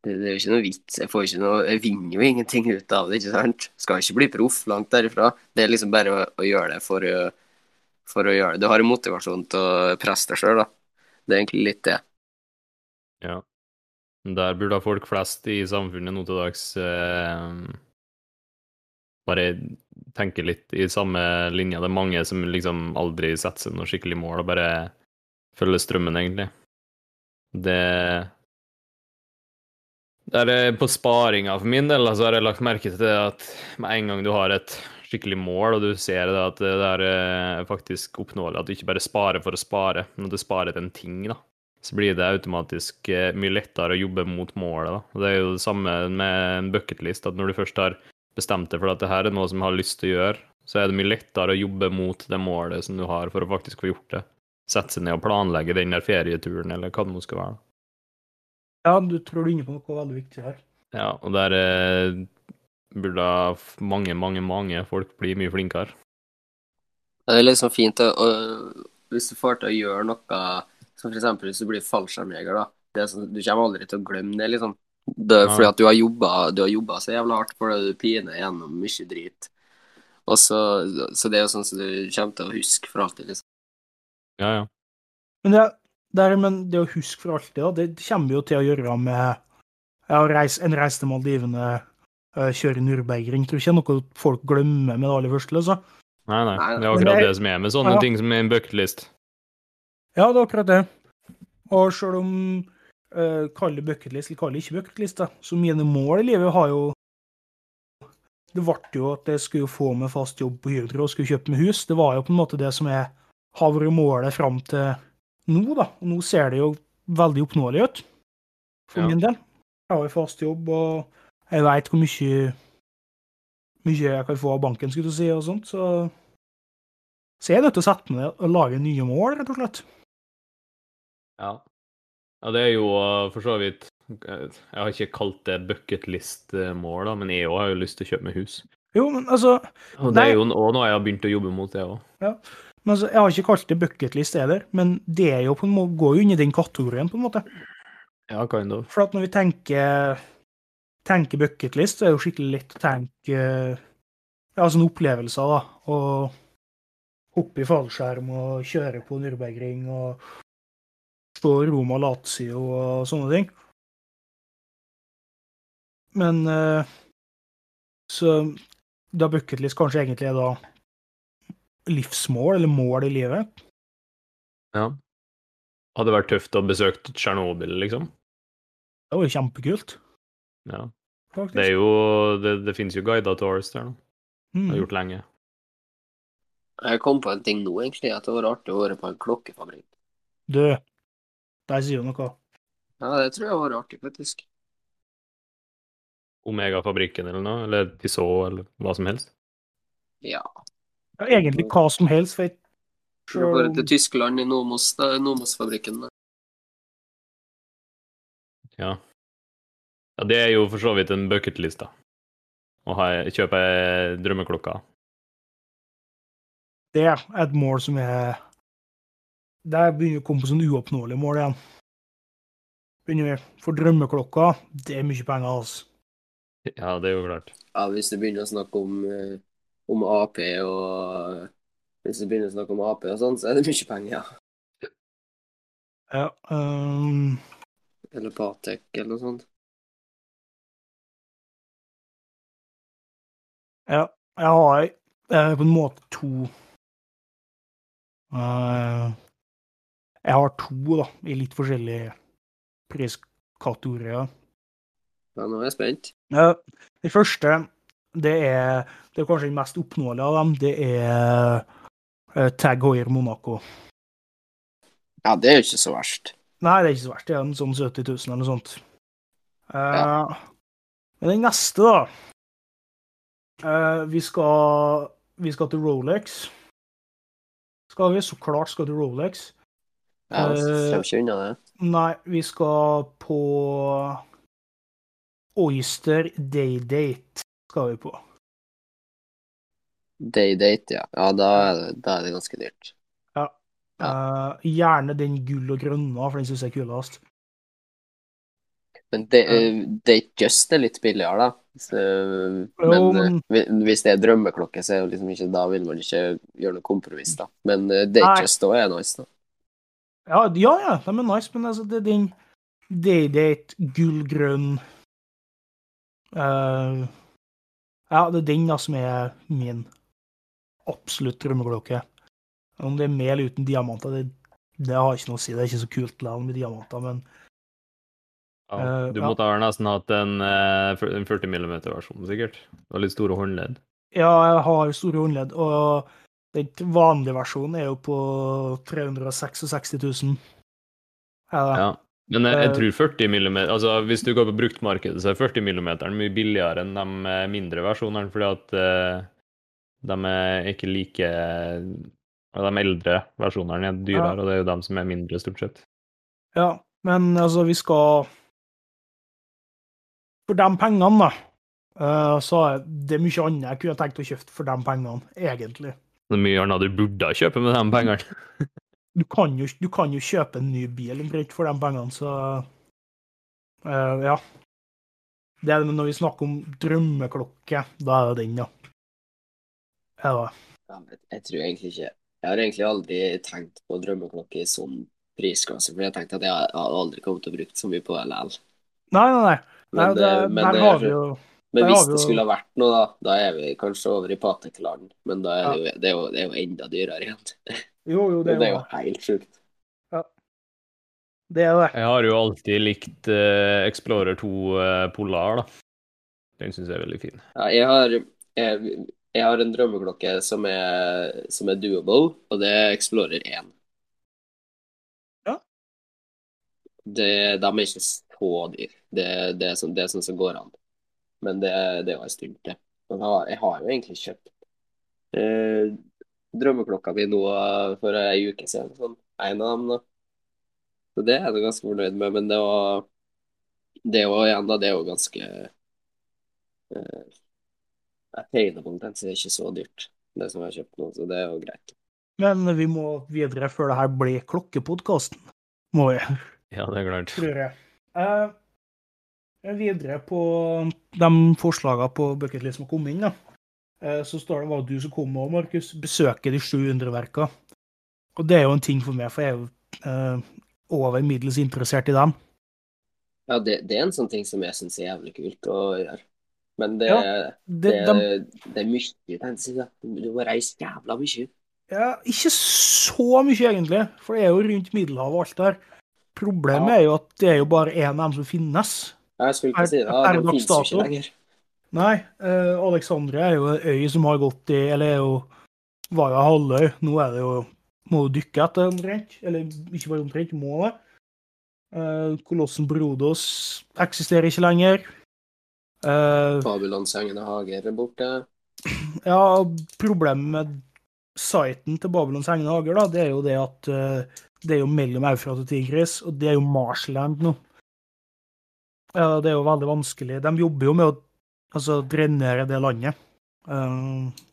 Speaker 3: det, det er jo ikke noe vits. Jeg får ikke noe Jeg vinner jo ingenting ut av det, ikke sant? Skal ikke bli proff, langt derifra. Det er liksom bare å, å gjøre det for å, for å gjøre det. Du har en motivasjon til å presse deg sjøl, da. Det er egentlig litt det.
Speaker 2: Ja. Der burde folk flest i samfunnet nå til dags eh, bare tenke litt i samme linje. Det er mange som liksom aldri setter seg noe skikkelig mål og bare følger strømmen, egentlig. Det der er eh, På sparinga for min del så har jeg lagt merke til det at med en gang du har et skikkelig mål, og du ser det at det er eh, faktisk oppnåelig, at du ikke bare sparer for å spare, men at du sparer til en ting, da så blir det automatisk eh, mye lettere å jobbe mot målet. Da. Og Det er jo det samme med en bucketlist, at når du først har bestemt deg for at det her er noe som jeg har lyst til å gjøre, så er det mye lettere å jobbe mot det målet som du har for å faktisk få gjort det. Sette seg ned og planlegge den der ferieturen, eller hva det nå skal være.
Speaker 1: Ja, du tror du er inne på noe veldig viktig her.
Speaker 2: Ja, og der eh, burde mange, mange, mange folk bli mye flinkere.
Speaker 3: Det er liksom fint å, å, hvis du får til å gjøre noe som eksempel hvis du blir fallskjermjeger, da. Det er sånn, du kommer aldri til å glemme det, liksom. Det er fordi at du har jobba, du har jobba så jævla hardt for det, du piner gjennom mye drit. Og så, så det er jo sånn som du kommer til å huske for alltid, liksom.
Speaker 2: Ja, ja.
Speaker 1: Men det, det, er, men det å huske for alltid, da, det kommer jo til å gjøre med ja, reis, en reise til Maldivene, eh, kjøre Nürburgring. Tror ikke det er noe folk glemmer med det aller første. Altså.
Speaker 2: Nei, nei. Det er akkurat
Speaker 1: det-
Speaker 2: det som er med sånne
Speaker 1: Ja.
Speaker 2: ting som er en bucketlist.
Speaker 1: Ja, det er akkurat det. Og sjøl om uh, kaller bucketlist eller kaller ikke bucketlist, så mine mål i livet har jo Det ble jo at jeg skulle få meg fast jobb på Hydro og skulle kjøpe meg hus. Det var jo på en måte det som jeg har vært målet fram til nå, da. Og nå ser det jo veldig oppnåelig ut for
Speaker 2: Ja.
Speaker 1: min del. Jeg har jo fast jobb, og jeg veit hvor mye mye jeg kan få av banken, skulle du si, og sånt, så Så jeg er nødt til å sette meg ned og lage nye mål, rett og slett.
Speaker 2: Ja. ja, det er jo uh, for så vidt Jeg har ikke kalt det bucketlist-mål, da, men jeg òg har jo lyst til å kjøpe meg hus.
Speaker 1: Jo, men altså,
Speaker 2: Og det er jo noe jeg har begynt å jobbe mot, det òg.
Speaker 1: men altså Jeg har ikke kalt det bucketlist heller, men det er jo på en måte, går jo inn i den kategorien, på en måte.
Speaker 2: Ja, kind of.
Speaker 1: For at når vi tenker, tenker bucketlist, så er det jo skikkelig lett å tenke ja, sånne opplevelser, da. Og hoppe i fallskjerm og kjøre på Nürburgring og stå Roma Lazio og sånne ting. Men eh, så da bucketlist kanskje egentlig er da livsmål, eller mål i livet.
Speaker 2: Ja. Hadde det vært tøft å besøke Tsjernobyl, liksom.
Speaker 1: Det var jo kjempekult,
Speaker 2: Ja.
Speaker 1: Faktisk.
Speaker 2: Det er jo Det, det finnes jo guider tours der nå. Det
Speaker 1: Mm.
Speaker 2: har gjort lenge.
Speaker 3: Jeg kom på en ting nå, egentlig, at det var artig å være på en klokkefabrikk.
Speaker 1: Du, der sier du noe.
Speaker 3: Ja, det tror jeg var artig, faktisk.
Speaker 2: Omega-fabrikken eller noe, eller Tissot, eller hva som helst.
Speaker 3: Ja.
Speaker 1: Ja, egentlig hva som helst, for jeg
Speaker 3: Så bare til Tyskland, i Nomos-fabrikken. Nomos-fabrikken. da.
Speaker 2: Ja. Ja. Det er jo for så vidt en bucketlist, da. Å kjøpe drømmeklokka.
Speaker 1: det er et mål som er Det begynner å komme på sånn uoppnåelige mål igjen. Begynner vi For drømmeklokka, det er mye penger, altså.
Speaker 2: Ja, det er jo klart.
Speaker 3: Ja, hvis du begynner å snakke om, eh, om Ap og Hvis du begynner å snakke om Ap og sånn, så er det mye penger, ja.
Speaker 1: Ja, um...
Speaker 3: Eller Patek, eller noe sånt.
Speaker 1: Ja, jeg har eh, på en måte to eh, Jeg har to, da, i litt forskjellige priskategorier.
Speaker 3: Ja, nå er jeg spent.
Speaker 1: Ja, det første, det er, det er kanskje den mest oppnåelige av dem, det er eh, Tag Hoier Monaco.
Speaker 3: Ja, det er jo ikke så verst.
Speaker 1: Nei, det er ikke så verst. Det er en sånn 70 000 eller noe sånt. Eh, Men den neste, da vi, skal, vi skal til Rolex. Skal vi? Så klart skal til Rolex.
Speaker 3: Ja,
Speaker 1: Eh,
Speaker 3: Kommer ikke unna det.
Speaker 1: Nei, vi skal på Oyster Daydate Skal vi på.
Speaker 3: Day-date, ja. Ja, da er, det, da er det ganske dyrt. Ja.
Speaker 1: Eh, gjerne den gull og grønne, for den syns jeg er kulest.
Speaker 3: Men det, uh, Date Just er litt billigere, da. Så, men eh, hvis det er drømmeklokke, så er det liksom ikke, da vil man ikke gjøre noe kompromiss, da. Men eh, Date
Speaker 1: Nei.
Speaker 3: Just òg er nice, da.
Speaker 1: Ja, ja, ja, de er nice, men altså, det er den Daydate, gullgrønn eh, Ja, det er den da som er min absolutt drømmeklokke. Om det er med eller uten diamanter, det, det har ikke noe å si. Det er ikke så kult med diamanter, men
Speaker 2: Ja.
Speaker 1: du
Speaker 2: Du
Speaker 1: ja.
Speaker 2: måtte ha nesten hatt en, eh, en 40 mm-versjon, sikkert. Og litt store håndledd.
Speaker 1: ja, jeg har store håndledd, og den vanlige versjonen er jo på 366 000. Er?
Speaker 2: Ja. Men jeg, jeg
Speaker 1: Eh,
Speaker 2: tror 40 mm Altså, hvis du går på bruktmarkedet, så er 40 mm mye billigere enn de eh, mindre versjonene, fordi at eh, de er ikke like ja, De eldre versjonene er dyrere,
Speaker 1: Ja.
Speaker 2: og det er jo de som er mindre, stort sett.
Speaker 1: Ja, men altså, vi skal For de pengene, da, så det er det mye annet jeg kunne tenkt å kjøpe for de pengene, egentlig.
Speaker 2: Det er mye annet du burde kjøpe med de pengene.
Speaker 1: Du kan jo, du kan jo kjøpe en ny bil omtrent for de pengene, så uh, Ja. Det er det, men når vi snakker om drømmeklokke, da er det den, ja. Ja,
Speaker 3: jeg tror egentlig ikke Jeg har egentlig aldri tenkt på drømmeklokke i sånn prisklasse, for jeg tenkte at jeg har aldri kommet til å bruke så mye på det likevel.
Speaker 1: Nei, nei, nei. Nei
Speaker 3: Men,
Speaker 1: det,
Speaker 3: eh, men, det-
Speaker 1: har vi jo
Speaker 3: men hvis
Speaker 1: har vi
Speaker 3: det skulle ha vært noe, da, da er vi kanskje over i Patek-land. Men da er det, jo, det, er jo, det er jo enda dyrere igjen.
Speaker 1: Jo, jo, det
Speaker 3: Det er
Speaker 1: er
Speaker 3: jo helt sjukt.
Speaker 1: det. Er det.
Speaker 2: Jeg har jo alltid likt uh, Explorer 2 uh, Polar, da. Den syns jeg er veldig fin.
Speaker 3: Ja, jeg har, jeg, jeg har en drømmeklokke som er, som er doable, og det er Explorer 1.
Speaker 1: Ja.
Speaker 3: Det, de er ikke så dyr. Det, det, er sånn, det er sånn som går an. Men det, det er jo en stund til. Jeg har, jeg har jo egentlig kjøpt eh, drømmeklokka mi nå eh, for ei uke siden. Sånn, en av dem, da. Så det er jeg ganske fornøyd med. Men det var Det er jo igjen, da. Det er jo ganske eh, attainable, den, så det er ikke så dyrt, det som jeg har kjøpt nå. Så det er jo greit.
Speaker 1: Men vi må videre før det her blir klokkepodkasten. Må vi,
Speaker 2: Ja, det er klart.
Speaker 1: tror jeg. Eh, videre på de forslagene på bucketlist som har kommet inn, da. eh, så står det hva du som kom nå, Markus. Besøke de sju underverka. Og det er jo en ting for meg, for jeg er jo eh, over middels interessert i dem.
Speaker 3: Ja, det, det er en sånn ting som jeg syns er jævlig kult å gjøre. Men det,
Speaker 1: Ja,
Speaker 3: det,
Speaker 1: Det, de,
Speaker 3: det er mye fancy. Du må reise jævla mye.
Speaker 1: ja, ikke så mye, egentlig, for det er jo rundt Middelhavet og alt der. Problemet
Speaker 3: Ja.
Speaker 1: er jo at det er jo bare én av dem som finnes.
Speaker 3: Jeg skulle ikke si det. Ja,
Speaker 1: det
Speaker 3: finnes jo ikke lenger.
Speaker 1: Nei, Uh, Alexandria er jo en øy som har gått i Eller er jo var jo halvøy. Nå er det jo Må du dykke etter omtrent. Eller ikke bare omtrent, må det. Uh, Kolossen Brodos eksisterer ikke lenger. Uh,
Speaker 3: Babylons hengende hager er borte.
Speaker 1: ja, problemet med siten til Babylons hengende hager, da, det er jo det at uh, det er jo mellom Eufrat og Tigris, og det er jo Marshland nå. Ja, det er jo veldig vanskelig. De jobber jo med å altså, drenere det landet. Eh,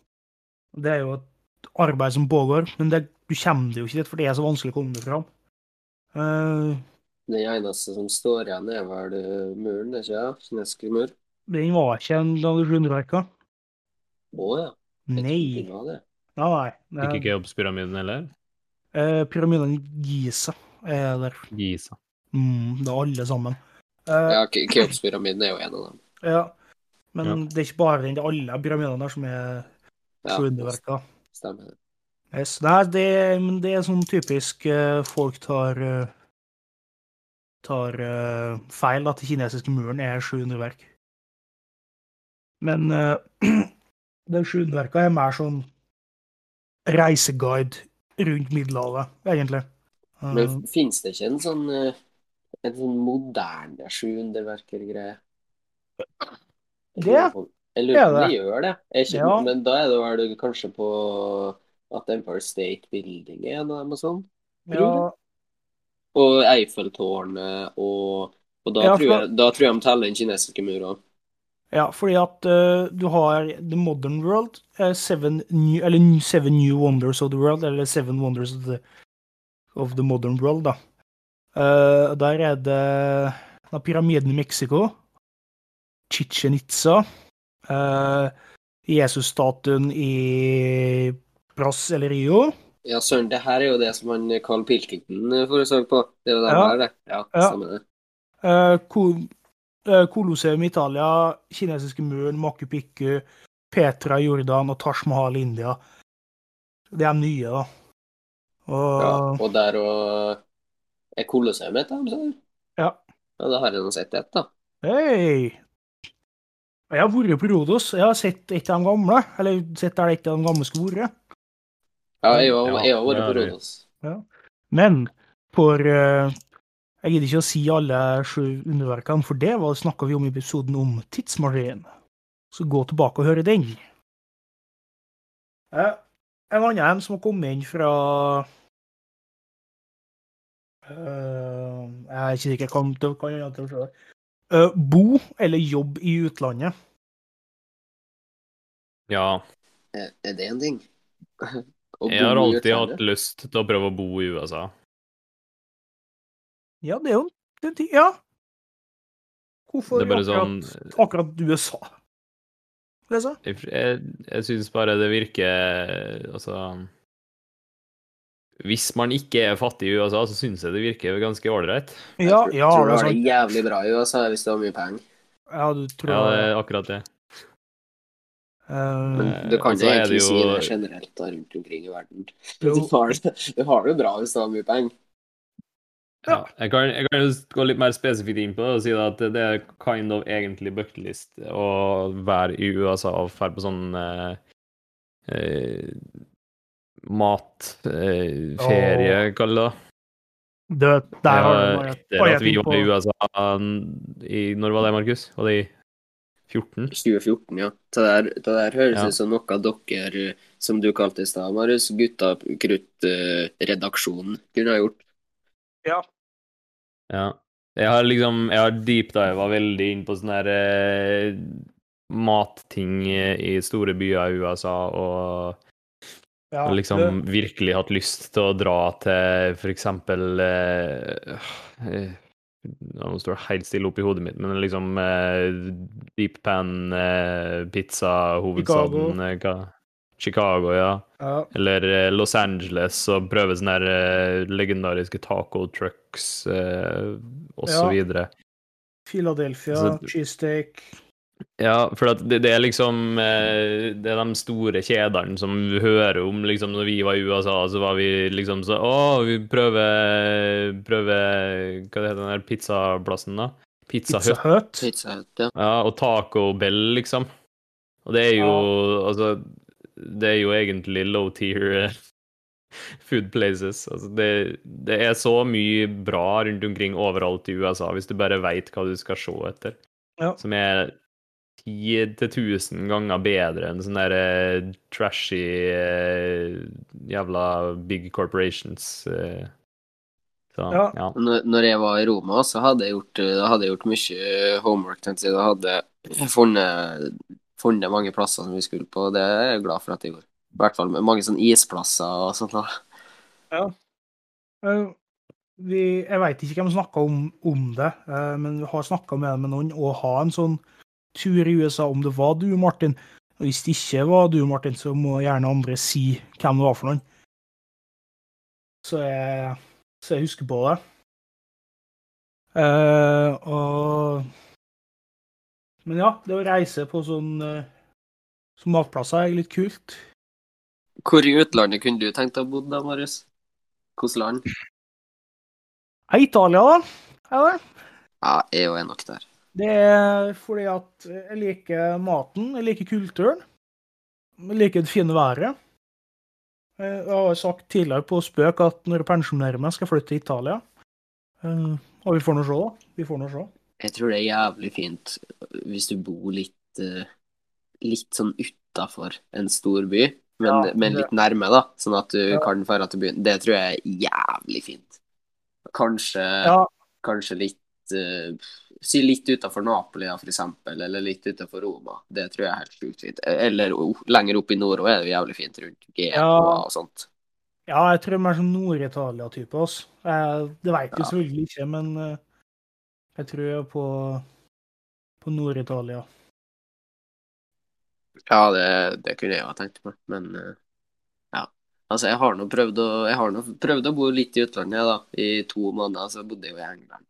Speaker 1: det er jo et arbeid som pågår, men det, du kommer deg jo ikke dit, for det er så vanskelig å komme deg fram. Eh,
Speaker 3: Den eneste som står igjen, er vel eh, muren, ikke det? Kinesisk mur.
Speaker 1: den var ikke en av de 700 verka.
Speaker 3: Å ja. Nei.
Speaker 1: Nei.
Speaker 3: det det.
Speaker 1: Nei, nei.
Speaker 2: Ikke
Speaker 1: Keopspyramiden
Speaker 2: Keops-pyramiden heller?
Speaker 1: Eh, pyramiden Giza er der.
Speaker 2: Giza.
Speaker 1: Mm, det er alle sammen. Eh,
Speaker 3: Ja, Keopspyramiden er jo en av dem.
Speaker 1: ja. Men
Speaker 2: Ja.
Speaker 1: det er ikke bare den, det er alle pyramidene der som er
Speaker 3: Ja,
Speaker 1: 700-verka.
Speaker 3: stemmer det.
Speaker 1: Yes. Nei, det, men det er sånn typisk eh, folk tar eh, tar uh, feil at den kinesiske muren er 700 verk. Men uh, den 700 verka er mer sånn reiseguide rundt Middelhavet, egentlig. Uh,
Speaker 3: Men finnes det ikke en sånn eh, en sånn moderne sjuunderverker-greie?
Speaker 1: Det
Speaker 3: Jeg lurer på om de gjør det. Ikke,
Speaker 1: Ja.
Speaker 3: Men da er det vel kanskje på at Empire State Building er en av dem og sånn?
Speaker 1: ja,
Speaker 3: Og Eiffeltårnet og Og da,
Speaker 1: Ja,
Speaker 3: tror jeg, da tror jeg de teller den kinesiske mura.
Speaker 1: ja, fordi at uh, du har The Modern World, uh, seven, new, eller Seven New Wonders of the World, eller Seven Wonders of the, of the Modern World, da. Eh, der er det pyramiden i Mexico, Chichen Itza, uh, Jesus-statuen i Brass eller Rio.
Speaker 3: Ja, søren, det her er jo det som han Carl Pilkington eh, foreså på. Det er jo det
Speaker 1: Ja.
Speaker 3: her, det. Ja,
Speaker 1: Ja.
Speaker 3: stemmer det.
Speaker 1: Uh, Kol eh, Colosseum i Italia, kinesiske muren, Machu Picchu, Petra i Jordan og Taj Mahal i India. Det er nye, da. Og
Speaker 3: Ja, og der og Er Colosseum et av dem?
Speaker 1: Ja.
Speaker 3: Ja, da har jeg nå sett ett, da.
Speaker 1: Hei! Jeg har vært på Rodos. Jeg har sett et av de gamle. Eller sett der et av de gamle skulle vært.
Speaker 3: Ja, jeg har
Speaker 2: Ja,
Speaker 3: vært på Rodos. Ja.
Speaker 1: Men for uh, Jeg gidder ikke å si alle sju underverkene, for det snakka vi om i episoden om tidsmaskinen. Så gå tilbake og høre den. Uh, en annen en som har kommet inn fra eh, Jeg er ikke sikker. Kan, kan, kan, det. Eh, bo eller jobb i utlandet.
Speaker 2: Ja.
Speaker 3: Er er det en ting?
Speaker 2: Jeg har alltid hatt lyst til å prøve å bo i USA.
Speaker 1: Ja, det er jo en ting. Ja. Hvorfor
Speaker 2: Det er bare
Speaker 1: akkurat,
Speaker 2: sånn
Speaker 1: akkurat USA? Lese?
Speaker 2: Jeg, jeg, jeg syns bare det virker Altså Hvis man ikke er fattig i USA, så syns jeg det virker ganske ålreit.
Speaker 3: Jeg
Speaker 1: Ja,
Speaker 3: tror,
Speaker 1: ja,
Speaker 3: tror du
Speaker 1: det er
Speaker 3: jævlig bra i USA hvis du har mye penger.
Speaker 1: Ja, du tror
Speaker 2: Ja, det er akkurat det.
Speaker 3: Men
Speaker 1: Eh,
Speaker 3: du kan
Speaker 2: altså, så
Speaker 3: egentlig
Speaker 2: det
Speaker 3: si det generelt da, rundt omkring i verden. Du har, det, du har det bra hvis du har mye penger.
Speaker 2: Ja. Jeg, kan, jeg kan jo gå litt mer spesifikt inn på det og si at det er kind of egentlig bucketlist å være i USA og dra på sånn eh, eh, matferie, eh, kall det det.
Speaker 1: det, der har du
Speaker 2: Ja, Etter at vi var i USA i Når var det, Markus? Var det i 14?
Speaker 3: 2014, ja. Det der, det der høres
Speaker 2: Ja.
Speaker 3: ut som noe dere, som du kalte i stad, Marius, gutta krutt-redaksjonen kunne ha gjort.
Speaker 2: Ja. Jeg har liksom Jeg har deepdiva veldig inn på sånne her eh, matting i store byer i USA, og
Speaker 1: ja,
Speaker 2: har liksom virkelig hatt lyst til å dra til eksempel eh, eh, Nå står det helt stille oppi hodet mitt, men liksom eh, deep pan eh, pizza, hovedstaden Chicago. hva- Chicago, ja.
Speaker 1: Ja.
Speaker 2: Eller eh, Los Angeles og prøve sånne her, eh, legendariske taco trucks eh, og så
Speaker 1: Ja.
Speaker 2: videre.
Speaker 1: Philadelphia, cheesesteak
Speaker 2: Ja, for det, det er liksom eh, Det er de store kjedene som vi hører om. liksom Når vi var i USA, så var vi liksom så Å, vi prøver prøver Hva det heter den der pizzaplassen, da? Pizza
Speaker 1: Pizza
Speaker 2: Hut.
Speaker 3: Pizza Hut, ja.
Speaker 2: Ja, og Taco Bell, liksom. Og det er jo Altså, det er jo egentlig low tier eh, food places. Altså, det, det er så mye bra rundt omkring overalt i USA, hvis du bare veit hva du skal se etter.
Speaker 1: Ja.
Speaker 2: Som er 10 til 1000 ganger bedre enn sånne der, uh, trashy uh, jævla big corporations. Uh. Så,
Speaker 1: Ja.
Speaker 2: ja.
Speaker 3: Når, når jeg var i Roma, så hadde jeg gjort, da hadde jeg gjort mye homework. tenkte jeg. Da hadde jeg funnet, funnet mange plasser som vi skulle på, og det er jeg glad for at jeg gjorde. I hvert fall med mange sånne isplasser og sånt. da.
Speaker 1: Ja. Vi, jeg veit ikke hvem som snakka om, om det, men vi har snakka med, med noen og ha en sånn tur i USA om det var du, Martin. Og hvis det ikke var du, Martin, så må gjerne andre si hvem det var for noen. Så jeg, så jeg husker på det. Uh, og Men ja, det å reise på sånn uh, som matplasser er litt kult.
Speaker 3: Hvor i utlandet kunne du tenkt deg å bo da, Marius? Hvilket land?
Speaker 1: Italia, da. Er det?
Speaker 3: Ja, jeg er nok der.
Speaker 1: Det er fordi at jeg liker maten, jeg liker kulturen. Jeg liker det fine været. Jeg har sagt tidligere på spøk at når jeg pensjonerer meg, skal jeg flytte til Italia. Eh, Og vi får nå se, da. Vi får nå se.
Speaker 3: Jeg tror det er jævlig fint hvis du bor litt, eh, litt sånn utafor en stor by, men,
Speaker 1: Ja,
Speaker 3: men litt nærme, da, sånn at du
Speaker 1: Ja.
Speaker 3: kan dra til byen. Det tror jeg er jævlig fint. Kanskje,
Speaker 1: Ja.
Speaker 3: kanskje litt eh, Si litt utafor Napoli, for eksempel, eller litt utafor Roma. Det tror jeg er helt sjukt fint. Eller oh, lenger opp i nord òg er det jo jævlig fint, rundt Genua
Speaker 1: Ja.
Speaker 3: og sånt.
Speaker 1: Ja, jeg tror er mer sånn Nord-Italia-type. Altså. Det vet jeg
Speaker 3: Ja.
Speaker 1: selvfølgelig ikke, men eh, jeg tror jeg er på, på Nord-Italia.
Speaker 3: Ja, det, det kunne jeg ha tenkt meg, men eh, ja. Altså, jeg har nå prøvd prøvd å bo litt i utlandet, da. I to måneder så bodde jeg jo i England.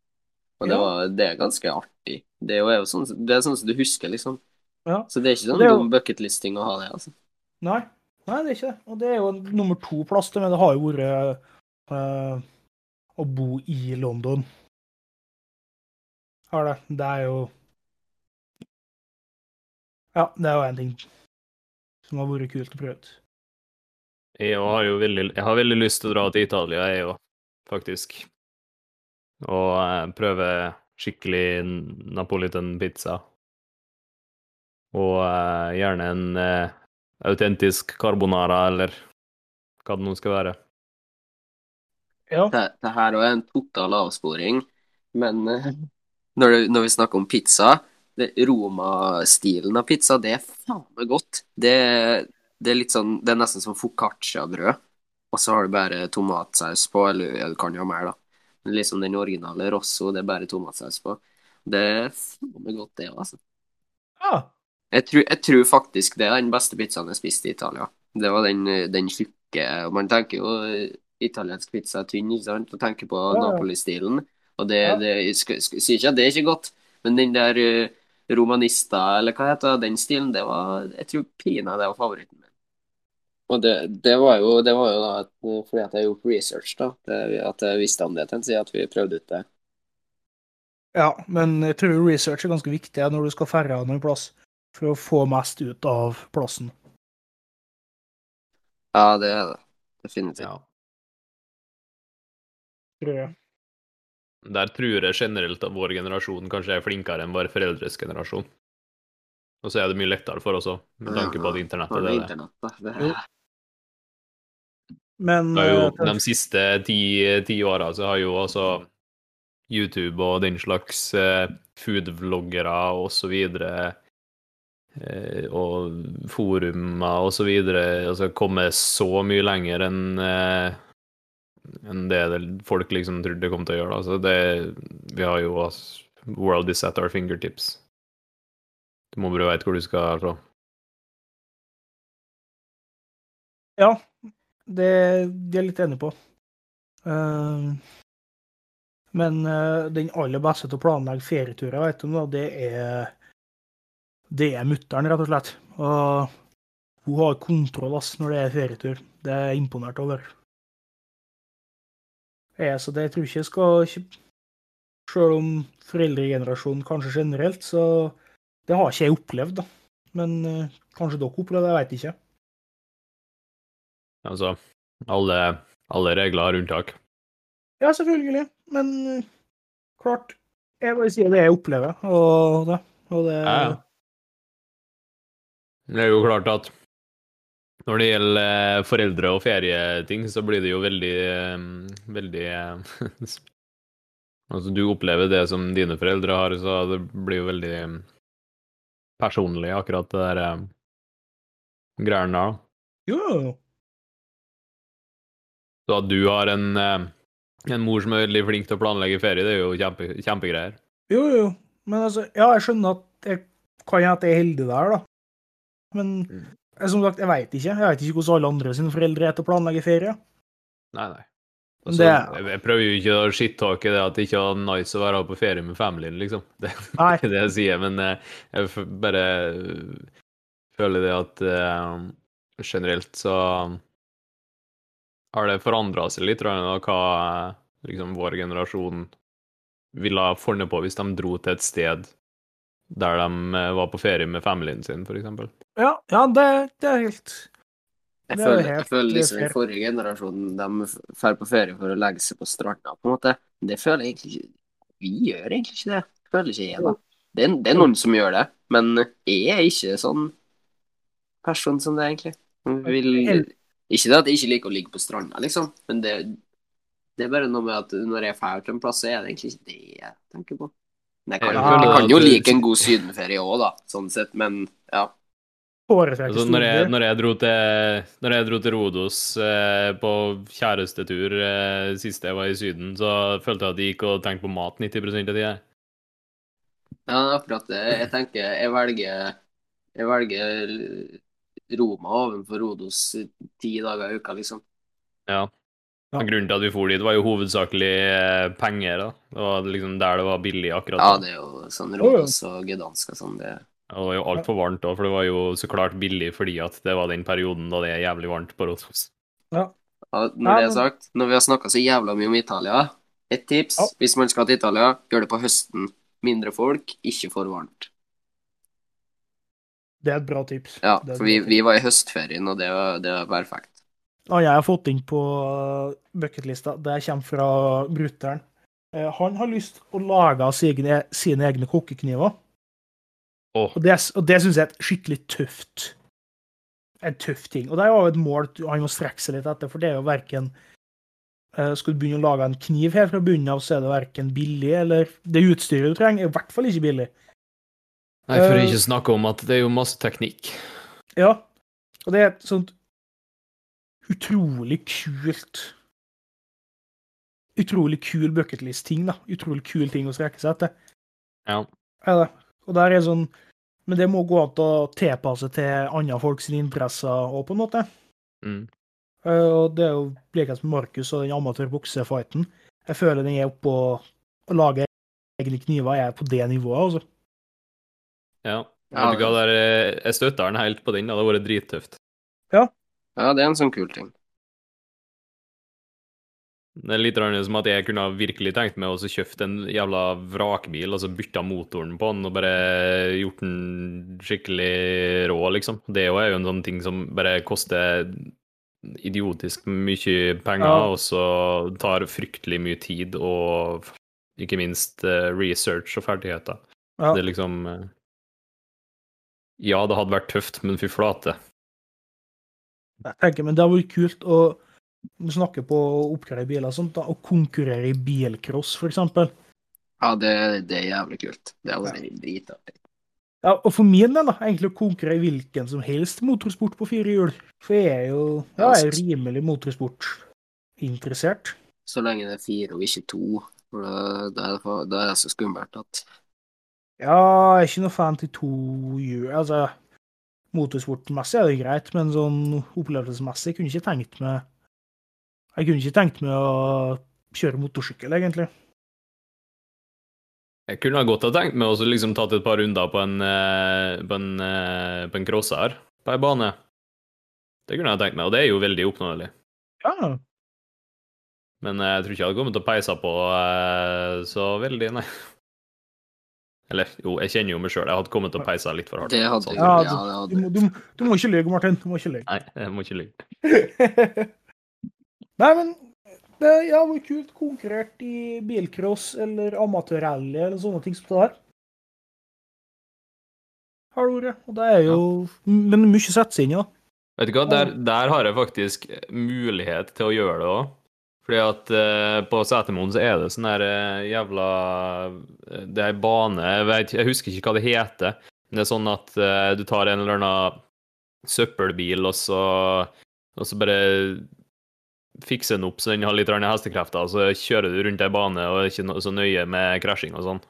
Speaker 3: Og det,
Speaker 1: Ja.
Speaker 3: var, det er ganske artig. Det er jo er jo sånn, det er sånn som du husker, liksom.
Speaker 1: Ja.
Speaker 3: Så det er ikke sånn
Speaker 1: Det er jo-
Speaker 3: dum bucketlisting å ha det, altså.
Speaker 1: Nei. Nei, det er ikke det. Og det er jo nummer to-plass til meg. Det har jo vært eh, å bo i London. Har det. Det er jo Ja, det er jo en ting som har vært kult å prøve ut.
Speaker 2: Jeg har jo veldig, jeg har veldig lyst til å dra til Italia, jeg òg, faktisk. Og eh, prøve skikkelig napolitan-pizza. Og eh, gjerne en eh, autentisk carbonara, eller hva det nå skal være.
Speaker 1: Ja.
Speaker 3: Det, det her er en total avsporing, men når, det, når vi snakker om pizza det Roma-stilen av pizza, det er faen meg godt. Det, det er litt sånn Det er nesten som foccaccia-brød, og så har du bare tomatsaus på, eller du kan jo ha mer, da. Liksom den originale Rosso, det er bare tomatsaus på. Det er faen godt, det òg, altså.
Speaker 1: ja.
Speaker 3: Jeg tror, jeg tror faktisk det er den beste pizzaen jeg spiste i Italia. Det var den, den tjukke Man tenker jo eh, italiensk pizza er tynn, ikke sant? Og tenker på
Speaker 1: Ja.
Speaker 3: Napoli-stilen. Og det,
Speaker 1: Ja.
Speaker 3: det jeg skal, skal, sier ikke at det er ikke godt, men den der eh, romanista, eller hva heter den stilen, det var Jeg tror pinadø det var favoritten. Og det, det var jo, det var jo da at, fordi at jeg har gjort research, da. Det, at jeg visste om det til en side, at vi prøvde ut det.
Speaker 1: ja. Men jeg tror research er ganske viktig når du skal ferde noen plass, for å få mest ut av plassen.
Speaker 3: Ja, det er det. Definitivt.
Speaker 2: Ja.
Speaker 1: Tror jeg.
Speaker 2: Der tror jeg generelt at vår generasjon kanskje er flinkere enn vår foreldres generasjon. Og så er det mye lettere for oss òg, med tanke på at internettet.
Speaker 3: Det
Speaker 2: er det.
Speaker 3: internett, da. Det.
Speaker 1: Men
Speaker 2: jo,
Speaker 1: eh,
Speaker 2: de siste ti, ti åra så har jo altså YouTube og den slags eh, food-vloggere og så videre eh, og forumer og så videre altså kommet så mye lenger enn enn det folk liksom trodde det kom til å gjøre. Altså det Vi har jo World is at our fingertips. Du må bare vite hvor du skal fra.
Speaker 1: Ja, det, de er jeg litt enig på. Uh, men uh, den aller beste til å planlegge ferieturer, vet du, det er det er mutter'n, rett og slett. Og hun har kontroll ass, når det er ferietur. Det er jeg imponert over. Jeg, så det jeg tror ikke jeg skal Sjøl om foreldregenerasjonen kanskje generelt, så Det har ikke jeg opplevd, da. Men uh, kanskje dere opplevde det, jeg veit ikke.
Speaker 2: Altså, alle, alle regler har unntak.
Speaker 1: Ja, selvfølgelig. Men eh, klart Jeg bare sier det jeg opplever, og det. Og det
Speaker 2: Ja, ja. Det er jo klart at når det gjelder eh, foreldre og ferieting, så blir det jo veldig eh, Veldig Altså, du opplever det som dine foreldre har, så det blir jo veldig personlig, akkurat det der greiene da.
Speaker 1: Jo, jo.
Speaker 2: Så at du har en, eh, en mor som er veldig flink til å planlegge ferie, det er jo kjempe, kjempegreier.
Speaker 1: Jo, jo. Men altså, ja, jeg skjønner at jeg kan hende at jeg er heldig der, da. Men
Speaker 2: Mm.
Speaker 1: eh, som sagt, jeg veit ikke. Jeg veit ikke hvordan alle andre sine foreldre er til å planlegge ferie.
Speaker 2: Nei, nei. Altså,
Speaker 1: det-
Speaker 2: jeg, jeg prøver jo ikke å shit-talke det at det ikke er nice å være på ferie med familien, liksom. Det er ikke det jeg sier, men eh, jeg bare føler det at generelt så har det forandra seg litt, tror jeg, da, hva eh, liksom vår generasjon ville ha funnet på hvis de dro til et sted der de eh, var på ferie med familien sin, for eksempel.
Speaker 1: Ja, ja det, det er helt
Speaker 3: Jeg
Speaker 1: Det er
Speaker 3: føler, jeg føler liksom den forrige generasjonen de drar på ferie for å legge seg på stranda, på en måte. Det føler jeg egentlig ikke Vi gjør egentlig ikke det. Føler ikke jeg, da. Det er, det er noen som gjør det, men jeg er ikke sånn person som det, egentlig. Jeg Vil, ikke det at jeg ikke liker å ligge på stranda, liksom, men det, det er bare noe med at når jeg drar til en plass, så er det egentlig ikke det jeg tenker på. Men jeg kan,
Speaker 2: Jeg
Speaker 3: jeg kan jo like en god sydenferie òg, da, sånn sett, men ja.
Speaker 2: Altså, når, jeg, når, jeg dro til, når jeg dro til Rodos eh, på kjærestetur eh, sist jeg var i Syden, så følte jeg at jeg gikk og tenkte på mat 90 av tida.
Speaker 3: Ja, akkurat det. Jeg tenker jeg velger Jeg velger Roma ovenfor Rodos ti dager i uka, liksom.
Speaker 2: Ja.
Speaker 1: Ja.
Speaker 2: Grunnen til at vi for dit, var jo hovedsakelig eh, penger. da. Det var liksom der det var billig akkurat
Speaker 3: Ja, det er jo sånn. Rodos og Gdansk og sånn. Det
Speaker 2: Og det var jo altfor varmt òg, for det var jo så klart billig fordi at det var den perioden da det er jævlig varmt på Rodos.
Speaker 3: ja, Når det er sagt, når vi har snakka så jævla mye om Italia Et tips
Speaker 1: Ja.
Speaker 3: hvis man skal til Italia, gjør det på høsten. Mindre folk, ikke for varmt.
Speaker 1: Det er et bra tips.
Speaker 3: Ja, for vi,
Speaker 1: tips.
Speaker 3: vi var i høstferien, og det var, det var perfekt.
Speaker 1: Ja, jeg har fått inn på uh, bucketlista. Det kommer fra brutter'n. Eh, Han har lyst til å lage sine, sine egne kokkekniver.
Speaker 2: Oh.
Speaker 1: Og det, og det syns jeg er et skikkelig tøft En tøff ting. Og det er jo et mål han må strekke seg litt etter, for det er jo verken eh, Skal du begynne å lage en kniv her fra bunnen av, så er det verken billig eller Det utstyret du trenger, er i hvert fall ikke billig.
Speaker 2: Nei, for
Speaker 1: Eh,
Speaker 2: ikke å snakke om at det er jo masse teknikk.
Speaker 1: Ja. Og det er et sånt utrolig kult Utrolig kul bucketlist-ting, da. Utrolig kul ting å strekke seg etter.
Speaker 2: Ja.
Speaker 1: Er. Og der er sånn Men det må gå an å tilpasse til andre folks interesser òg, på en måte.
Speaker 2: Mm.
Speaker 1: Eh, Og det er jo likhet med Markus og den amatørbuksefighten. Jeg føler den er oppå å lage egne kniver Jeg er på det nivået, altså.
Speaker 2: Ja.
Speaker 3: Ja,
Speaker 2: Vet du hva, der, eh, jeg støtter den helt på den. Det hadde vært drittøft.
Speaker 3: Ja, det er en sånn kul ting.
Speaker 2: Det er litt rart som at jeg kunne ha virkelig tenkt meg å kjøpe en jævla vrakbil, altså bytta motoren på den og bare gjort den skikkelig rå, liksom. Det er jo en sånn ting som bare koster idiotisk mye penger,
Speaker 1: Ja.
Speaker 2: og så tar fryktelig mye tid og ikke minst eh, research og ferdigheter.
Speaker 1: Ja.
Speaker 2: Det er liksom eh, Ja, det hadde vært tøft, men fy flate.
Speaker 1: Jeg tenker, men det hadde vært kult å snakke på å oppgradere biler og sånt, da, og konkurrere i bilcross, for eksempel.
Speaker 3: Ja, det, det er jævlig kult. Det hadde vært dritartig.
Speaker 1: Ja, og for min del, da, egentlig å konkurrere i hvilken som helst motorsport på fire hjul. For jeg er jo ja, jeg er rimelig motorsportinteressert.
Speaker 3: Så lenge det er fire og ikke to, da, da, er det, for- da er det så skummelt at
Speaker 1: Ja, jeg er ikke noe fan til to hjul. Altså, motorsportmessig er det greit, men sånn opplevelsesmessig kunne jeg ikke tenkt meg Jeg kunne ikke tenkt meg å kjøre motorsykkel, egentlig.
Speaker 2: Jeg kunne ha godt ha tenkt meg å liksom tatt et par runder på en, eh, på en, eh, på en crosser på ei bane. Det kunne jeg tenkt meg, og det er jo veldig oppnåelig.
Speaker 1: Ja,
Speaker 2: Men eh, jeg tror ikke jeg hadde kommet til å peise på så veldig, nei. Eller jo, jeg kjenner jo meg sjøl. Jeg hadde kommet å peise litt for hardt.
Speaker 3: Det hadde
Speaker 2: Sånn.
Speaker 3: du.
Speaker 1: Ja,
Speaker 3: det
Speaker 1: du,
Speaker 3: hadde
Speaker 1: må, du, du må ikke lyve, Martin. Du må ikke lyve.
Speaker 2: Nei, jeg må ikke lyve.
Speaker 1: Nei, men det ja, var kult konkurrert i bilcross eller amatørrally eller sånne ting som det der. Har du ordet. Og det er jo Men mye settes inn, ja.
Speaker 2: Vet du hva, der, der har jeg faktisk mulighet til å gjøre det òg. Fordi at eh, på Setermoen så er det sånn der eh, jævla eh, Det er ei bane jeg, jeg husker ikke hva det heter. Men det er sånn at eh, du tar en eller annen søppelbil, og så, og så bare fikser den opp så den har litt hestekrefter, og så kjører du rundt ei bane og er ikke så nøye med krasjing og sånn.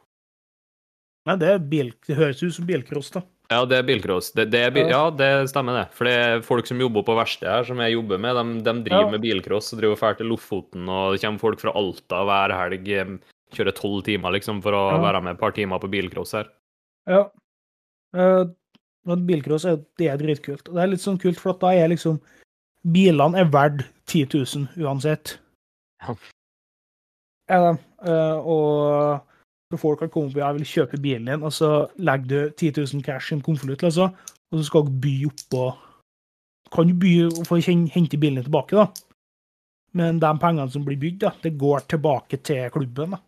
Speaker 1: Nei, det, bil, det høres ut som bilcross, da.
Speaker 2: Ja, det er bilcross. Det, det er bil, ja, det stemmer det. For det er folk som jobber på verkstedet her, som jeg jobber med, de, de driver
Speaker 1: Ja.
Speaker 2: med bilcross og driver fælt til Lofoten, og det kommer folk fra Alta hver helg, eh, kjører tolv timer liksom for å
Speaker 1: Ja.
Speaker 2: være med et par timer på bilcross her.
Speaker 1: Ja. Uh, bilcross er, det er dritkult. Det er litt sånn kult, for at da er liksom Bilene er verdt 10 000 uansett.
Speaker 2: Ja.
Speaker 1: Er de. Uh, og så folk har kommet på jeg vil kjøpe bilen din, og så legger du 10 000 cash i en konvolutt, altså, og så skal du by oppå Kan du by og å hente bilen din tilbake, da. Men de pengene som blir bygd, da, det går tilbake til klubben. da.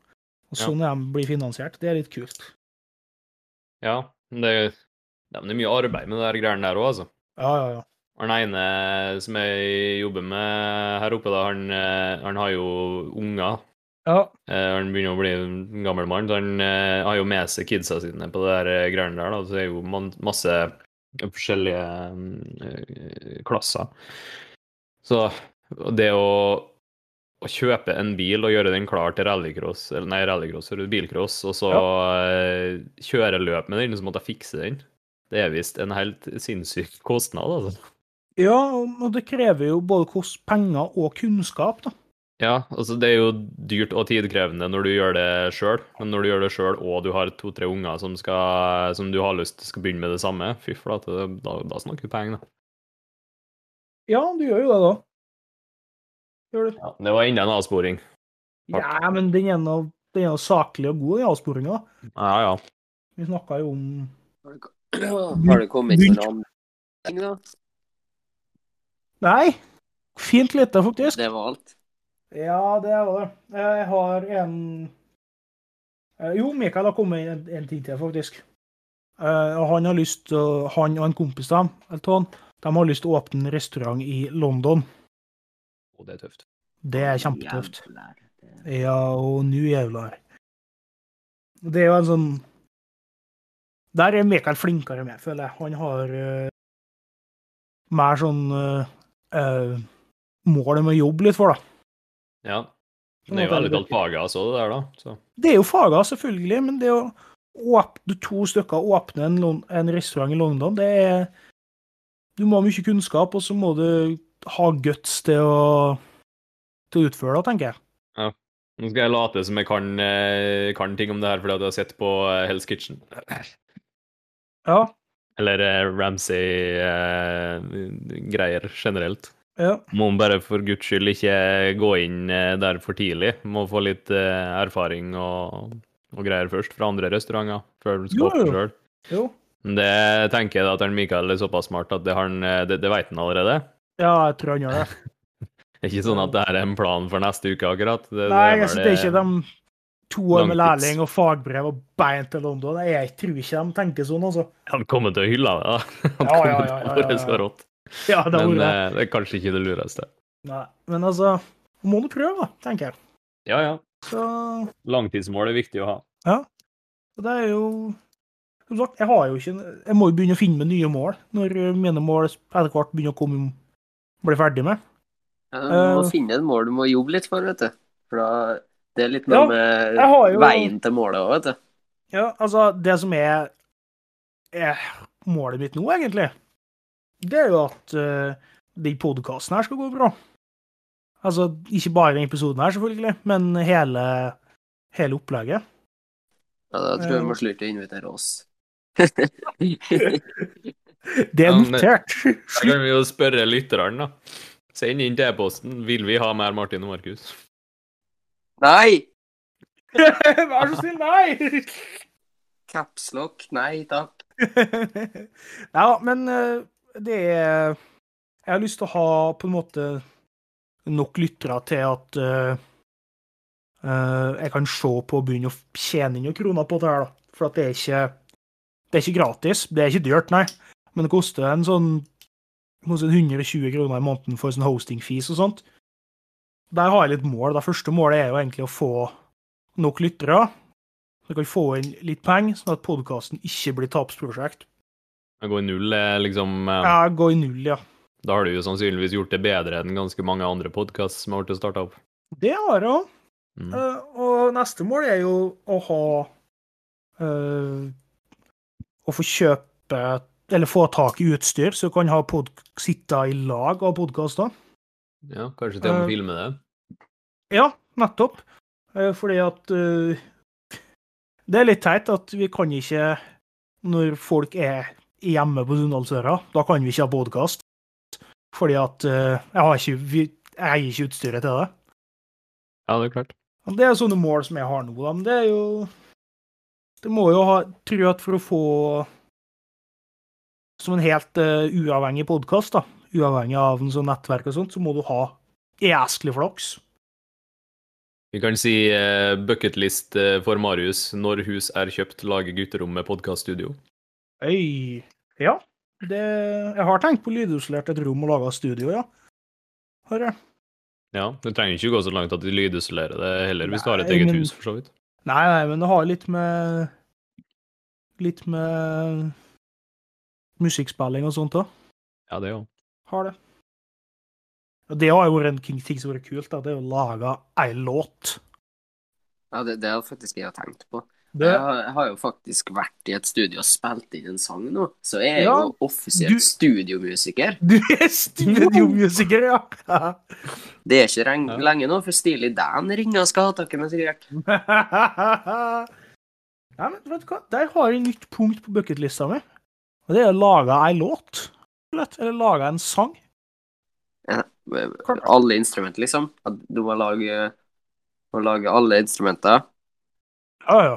Speaker 1: Og sånn ja. de blir finansiert. Det er litt kult.
Speaker 2: Ja, det, det er mye arbeid med de greiene der òg, altså.
Speaker 1: Ja, ja, ja.
Speaker 2: Han ene som jeg jobber med her oppe, da, han, eh, han har jo unger.
Speaker 1: Ja,
Speaker 2: Eh, Han begynner å bli en gammel mann, så han eh, har jo med seg kidsa sine på det der eh, greiene der. da, Så det er jo masse forskjellige klasser. Så det å, å kjøpe en bil og gjøre den klar til rallycross, eller nei, rallycross, eller bilcross, og så eh, kjøre løp med den, så måtte jeg fikse den, det er visst en helt sinnssyk kostnad, altså.
Speaker 1: Ja, og det krever jo både penger og kunnskap, da.
Speaker 2: Ja, altså det er jo dyrt og tidkrevende når du gjør det sjøl, men når du gjør det sjøl og du har to-tre unger som, skal, som du har lyst til skal begynne med det samme, fy flate, da, da snakker du penger, da.
Speaker 1: Ja, du gjør jo det, da. Gjør det.
Speaker 2: Ja, det var enda en avsporing.
Speaker 1: Ja, men er den er nå saklig og god, den avsporinga.
Speaker 2: Ja, ja.
Speaker 1: Vi snakka jo om
Speaker 3: Har det kommet noen ting, da?
Speaker 1: Nei, fint lite, faktisk.
Speaker 3: Det var alt.
Speaker 1: Ja, det er det. Jeg har en Eh, Jo, Mikael har kommet med en, en ting til, faktisk. Eh, og han har lyst Han og en kompis av ham, de har lyst til å åpne en restaurant i London.
Speaker 2: Og det er tøft.
Speaker 1: Det er kjempetøft. Ja, og nu jævlar. Det er jo en sånn Der er Mikael flinkere med, føler jeg. Han har uh, mer sånn uh, eh, mål med å jobbe litt for, da.
Speaker 2: Ja. Det er jo veldig talt faget altså, det der, da. Så.
Speaker 1: Det er jo faga, selvfølgelig, men det å åpne to stykker åpne en, en restaurant i London, det er Du må ha mye kunnskap, og så må du ha guts til å, til å utføre det, tenker jeg. Ja.
Speaker 2: Nå skal jeg late som jeg kan, eh, kan ting om det her fordi jeg har sett på eh, Hell's Kitchen.
Speaker 1: Ja.
Speaker 2: Eller eh, Ramsay-greier generelt.
Speaker 1: Ja.
Speaker 2: Må man bare for guds skyld ikke gå inn eh, der for tidlig. Må få litt eh, erfaring og, og greier først fra andre restauranter før du skal
Speaker 1: Jo,
Speaker 2: åpne sjøl. Det tenker jeg at han Mikael er såpass smart at det, han, eh, det, det vet han allerede.
Speaker 1: Ja, jeg tror han gjør det.
Speaker 2: Det er ikke sånn at det her er en plan for neste uke, akkurat. Det,
Speaker 1: Nei,
Speaker 2: jeg
Speaker 1: synes det er ikke de to år med lærling og fagbrev og bein til London. Jeg tror ikke de tenker sånn, altså.
Speaker 2: Han kommer til å hylle det, da. Han
Speaker 1: Ja, ja,
Speaker 2: kommer
Speaker 1: ja,
Speaker 2: til
Speaker 1: ja,
Speaker 2: å
Speaker 1: ja,
Speaker 2: være
Speaker 1: ja.
Speaker 2: så rått.
Speaker 1: Ja, det
Speaker 2: Men
Speaker 1: det.
Speaker 2: eh, det er kanskje ikke det lureste.
Speaker 1: Nei, men altså Må du prøve, da, tenker jeg.
Speaker 2: Ja, ja.
Speaker 1: Så
Speaker 2: Langtidsmål er viktig å ha. Ja.
Speaker 1: Og det er jo Som sagt, jeg har jo ikke Jeg må jo begynne å finne meg nye mål når mine mål etter hvert begynner å komme bli ferdig med.
Speaker 3: Ja, du må
Speaker 1: uh,
Speaker 3: finne et mål du må jobbe litt for, vet du. For da Det er litt noe
Speaker 1: Ja,
Speaker 3: med
Speaker 1: jo-
Speaker 3: veien til målet òg, vet du.
Speaker 1: Ja, altså, det som er, er målet mitt nå, egentlig, det er jo at uh, den podkasten her skal gå bra. Altså, ikke bare den episoden her, selvfølgelig, men hele, hele opplegget.
Speaker 3: Ja, da tror jeg vi må slutte å invitere oss.
Speaker 1: Det er
Speaker 2: Ja,
Speaker 1: notert.
Speaker 2: Da kan vi jo spørre lytterne, da. Send inn til e-posten. Vil vi ha mer Martin og Markus?
Speaker 3: Nei!
Speaker 1: Vær så snill, nei!
Speaker 3: Capslock, nei takk.
Speaker 1: ja, men eh, det er Jeg har lyst til å ha på en måte nok lyttere til at uh, uh, jeg kan se på og begynne å tjene inn noen kroner på det her, da. For at det er ikke Det er ikke gratis. Det er ikke dyrt, nei. Men det koster en sånn kanskje 120 kroner i måneden for sånn hosting fees og sånt. Der har jeg litt mål. Det første målet er jo egentlig å få nok lyttere. Så jeg kan få inn litt penger, sånn at podkasten ikke blir tapsprosjekt.
Speaker 2: Går i null, er liksom eh,
Speaker 1: Ja, gå i null, ja.
Speaker 2: Da har du jo sannsynligvis gjort det bedre enn ganske mange andre podkast som har blitt starta opp.
Speaker 1: Det har jeg òg.
Speaker 2: Mm.
Speaker 1: Og neste mål er jo å ha uh, Å få kjøpe Eller få tak i utstyr, så du kan ha pod sitte i lag av podkaster.
Speaker 2: Ja, kanskje til og med
Speaker 1: uh,
Speaker 2: filme det.
Speaker 1: Ja, nettopp. Fordi at Det er litt teit at vi kan ikke, når folk er hjemme på Sunndalsøra, da kan vi ikke ha podkast. Fordi at uh, jeg har ikke, vi, jeg eier ikke utstyret til det.
Speaker 2: Ja, det er klart.
Speaker 1: Det er sånne mål som jeg har nå, da. Men det er jo Det må jo ha Tror at for å få Som en helt uh, uavhengig podkast, da, uavhengig av en sånn nettverk og sånt, så må du ha jæsklig flaks.
Speaker 2: Vi kan si uh, bucketlist eh, for Marius. Når hus er kjøpt, lage gutterom med podkaststudio.
Speaker 1: Øy. Ja. Det, jeg har tenkt på lydisolert et rom og laga studio, ja. Har jeg.
Speaker 2: Ja, du trenger ikke gå så langt at de lydisolerer det heller, hvis du har et eget
Speaker 1: men-
Speaker 2: hus, for så vidt.
Speaker 1: Nei, nei, men det har litt med Litt med musikkspilling og sånt òg.
Speaker 2: Ja, det òg.
Speaker 1: Har det. Og det har jo vært en ting som har vært kult, da. Det er å lage ei låt.
Speaker 3: Ja, det, det har faktisk jeg tenkt på.
Speaker 1: Det,
Speaker 3: Jeg, har, jo faktisk vært i et studio og spilt inn en sang nå, så jeg er
Speaker 1: Ja,
Speaker 3: jo offisielt
Speaker 1: du-
Speaker 3: studiomusiker.
Speaker 1: du er studiomusiker, ja!
Speaker 3: Det er ikke
Speaker 2: Ja.
Speaker 3: lenge nå, for Steely Dan ringer og skal ha tak i meg, sikkert.
Speaker 1: Nei, men vet du hva? Der har jeg et nytt punkt på bucketlista mi. Og det er å lage ei låt. Eller lage en sang. Ja,
Speaker 3: Alle instrumenter, liksom. Du må lage, må lage alle instrumenter.
Speaker 1: Ja, ja.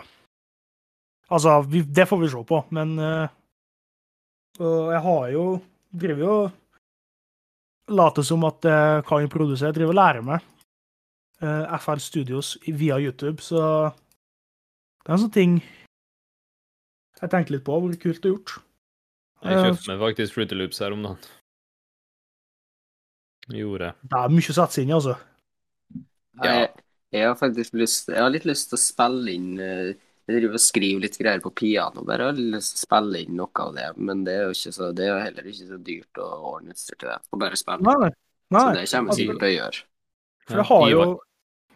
Speaker 1: Altså, vi, det får vi se på, men uh, og jeg har jo Driver jo Later som at jeg kan produsere. Jeg driver og lærer meg uh, FL Studios via YouTube, så det er en sånn ting jeg tenker litt på. Hvor kult det er gjort.
Speaker 2: Jeg
Speaker 1: Eh,
Speaker 2: kjøpte meg faktisk Fruity Loops her om dagen. Gjorde jeg.
Speaker 1: Det er mye å sette seg inn i, altså.
Speaker 2: Ja.
Speaker 3: Jeg, jeg har faktisk lyst Jeg har litt lyst til å spille inn eh, Jeg driver og skriver litt greier på piano, bare jeg har å spille inn noe av det. Men det er jo ikke så, det er jo heller ikke så dyrt å ordne utstyr til det. å bare spille.
Speaker 1: Nei, nei.
Speaker 3: Så det kommer jeg sikkert til å gjøre.
Speaker 1: For jeg har jo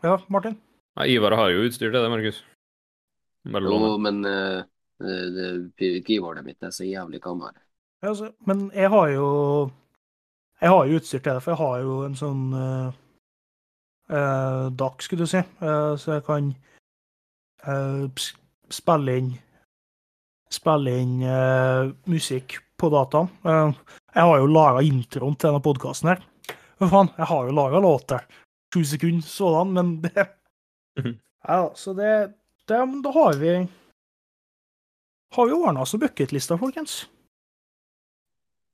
Speaker 1: Ja, Martin?
Speaker 2: Nei, Ivar har jo utstyr til det, Markus. Bare
Speaker 3: Jo,
Speaker 2: låne.
Speaker 3: men uh, det, keyboardet mitt er så jævlig gammelt.
Speaker 1: Ja, altså, men jeg har jo Jeg har jo utstyr til det, for jeg har jo en sånn uh, DAC, skulle du si, uh, så jeg kan eh, s- spille inn Spille inn uh, musikk på dataen. Uh, jeg har jo laga introen til denne podkasten her. Hva faen, jeg har jo laga låter. Sju sekunder sådan, men det
Speaker 2: Mhm.
Speaker 1: Ja, så det, det Da har vi Har vi ordna oss bucketlista, folkens.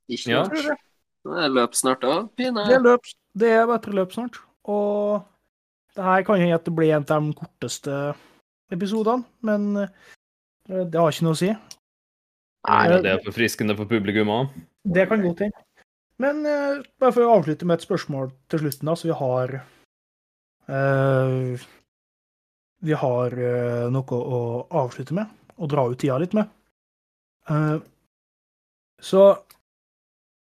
Speaker 3: Ikke
Speaker 2: Ja.
Speaker 3: Det er det løp snart òg, pine.
Speaker 1: Det er, løp, det er bare løp snart. Og det her kan hende at det blir en av de korteste episodene, men eh, det har ikke noe å si.
Speaker 3: Nei,
Speaker 2: men det er forfriskende for publikum òg.
Speaker 1: Det kan godt hende. Men uh, bare for å avslutte med et spørsmål til slutten, da, så vi har uh, Vi har uh, noe å avslutte med, og dra ut tida litt med. Eh, så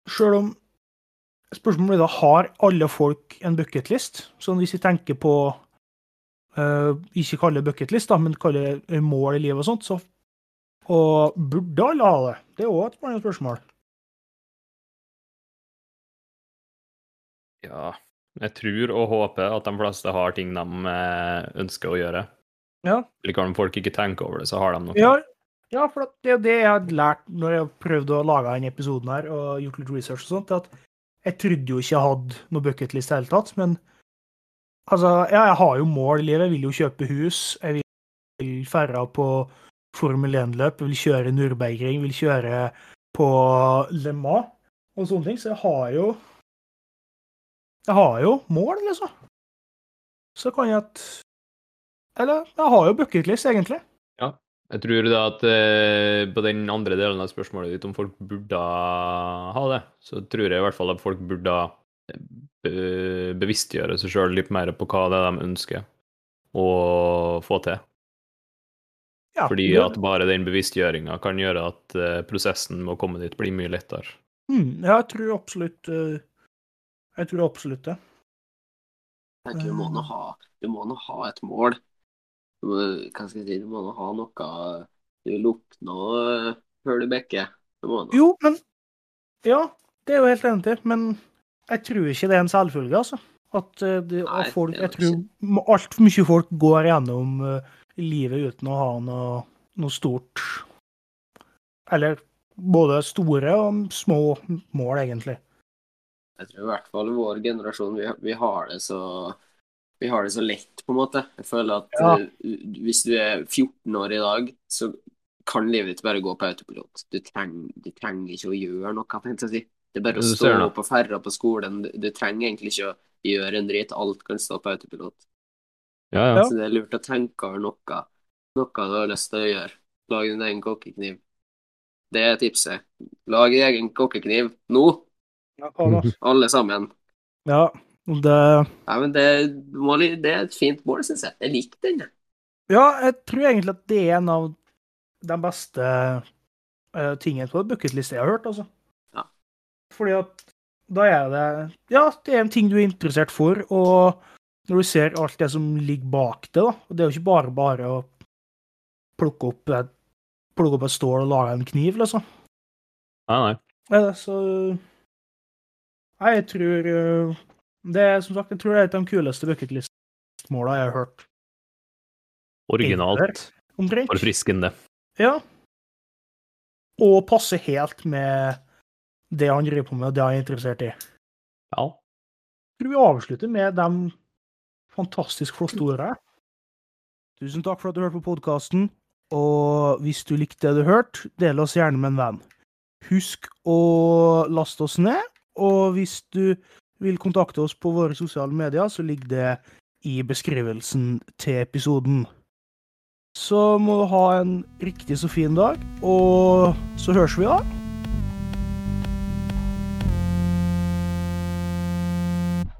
Speaker 1: sjøl om Spørsmålet blir da har alle folk en bucketlist. Så hvis vi tenker på eh, ikke kalle det bucketlist, men kalle det mål i livet og sånt, så Og burde alle ha det? Det er òg et spørsmål.
Speaker 2: Ja, jeg tror og håper at de fleste har ting de eh, ønsker å gjøre.
Speaker 1: Ja.
Speaker 2: Eller kan folk ikke tenke over det, så har de noe.
Speaker 1: Ja, ja for det er jo det jeg har lært når jeg prøvde å lage denne episoden her, og gjort litt research og sånt, at jeg trodde jo ikke jeg hadde noe bucketlist i det hele tatt, men altså, ja, jeg har jo mål i livet. Jeg vil jo kjøpe hus, jeg vil ferda på Formel 1-løp, jeg vil kjøre Nürburgring, vil kjøre på Le Mans og sånne ting, så jeg har jo Jeg har jo mål, liksom. Så kan jeg at Eller, jeg har jo bucketlist, egentlig. Ja.
Speaker 2: Jeg tror da at eh, på den andre delen av spørsmålet ditt, om folk burde ha det, så tror jeg i hvert fall at folk burde bevisstgjøre seg sjøl litt mer på hva det er de ønsker å få til.
Speaker 1: Ja,
Speaker 2: Fordi at bare den bevisstgjøringa kan gjøre at eh, prosessen med å komme dit blir mye lettere.
Speaker 1: Mm, ja, jeg tror absolutt eh, Jeg tror absolutt det.
Speaker 3: Jeg du må nå ha, du må nå ha et mål. Du må, hva skal jeg si, du må nå ha noe du vil oppnå eh, før du bikker. Du.
Speaker 1: Jo, men Ja, det er jo helt enig men jeg tror ikke det er en selvfølge, altså. At eh, det,
Speaker 3: Nei,
Speaker 1: at folk, jeg tror altfor mye folk går gjennom eh, livet uten å ha noe, noe stort Eller både store og små mål, egentlig.
Speaker 3: Jeg tror i hvert fall vår generasjon, vi, vi har det så vi har det så lett, på en måte. Jeg føler at
Speaker 1: Ja.
Speaker 3: uh, hvis du er 14 år i dag, så kan livet ditt bare gå på autopilot. Du, treng, du trenger ikke å gjøre noe, jeg si. Det er bare å
Speaker 2: Du
Speaker 3: stå opp og ferde på skolen. Du, du trenger egentlig ikke å gjøre en drit. Alt kan stå på autopilot.
Speaker 2: Ja, ja.
Speaker 1: Ja.
Speaker 3: Så det er lurt å tenke over noe. Noe du har lyst til å gjøre. Lag din egen kokkekniv. Det er tipset. Lag din egen kokkekniv nå,
Speaker 1: Ja,
Speaker 3: alle sammen.
Speaker 1: ja det
Speaker 3: Nei, men det, det er et fint mål, syns jeg. Jeg liker den.
Speaker 1: Ja, jeg tror egentlig at det er en av de beste uh, tingene på bucketlista jeg har hørt, altså. Fordi at da er det Ja, det er en ting du er interessert for, og når du ser alt det som ligger bak det, da og Det er jo ikke bare bare å plukke opp et, plukke opp et stål og lage en kniv, liksom.
Speaker 2: Nei, nei.
Speaker 1: Ja, Så Nei, jeg tror eh, Det er som sagt, jeg tror det er et av de kuleste bucketlist-måla jeg har hørt.
Speaker 2: Originalt.
Speaker 1: Omtrent.
Speaker 2: Forfriskende.
Speaker 1: Ja. Og passe helt med det han driver på med, og det han er interessert i.
Speaker 2: Ja.
Speaker 1: Tror vi avslutter med de fantastisk flotte ordene. Tusen takk for at du hørte på podkasten. Og hvis du likte det du hørte, del oss gjerne med en venn. Husk å laste oss ned, og hvis du vil kontakte oss på våre sosiale medier, så ligger det i beskrivelsen til episoden. Så må du ha en riktig så fin dag, og så høres vi da.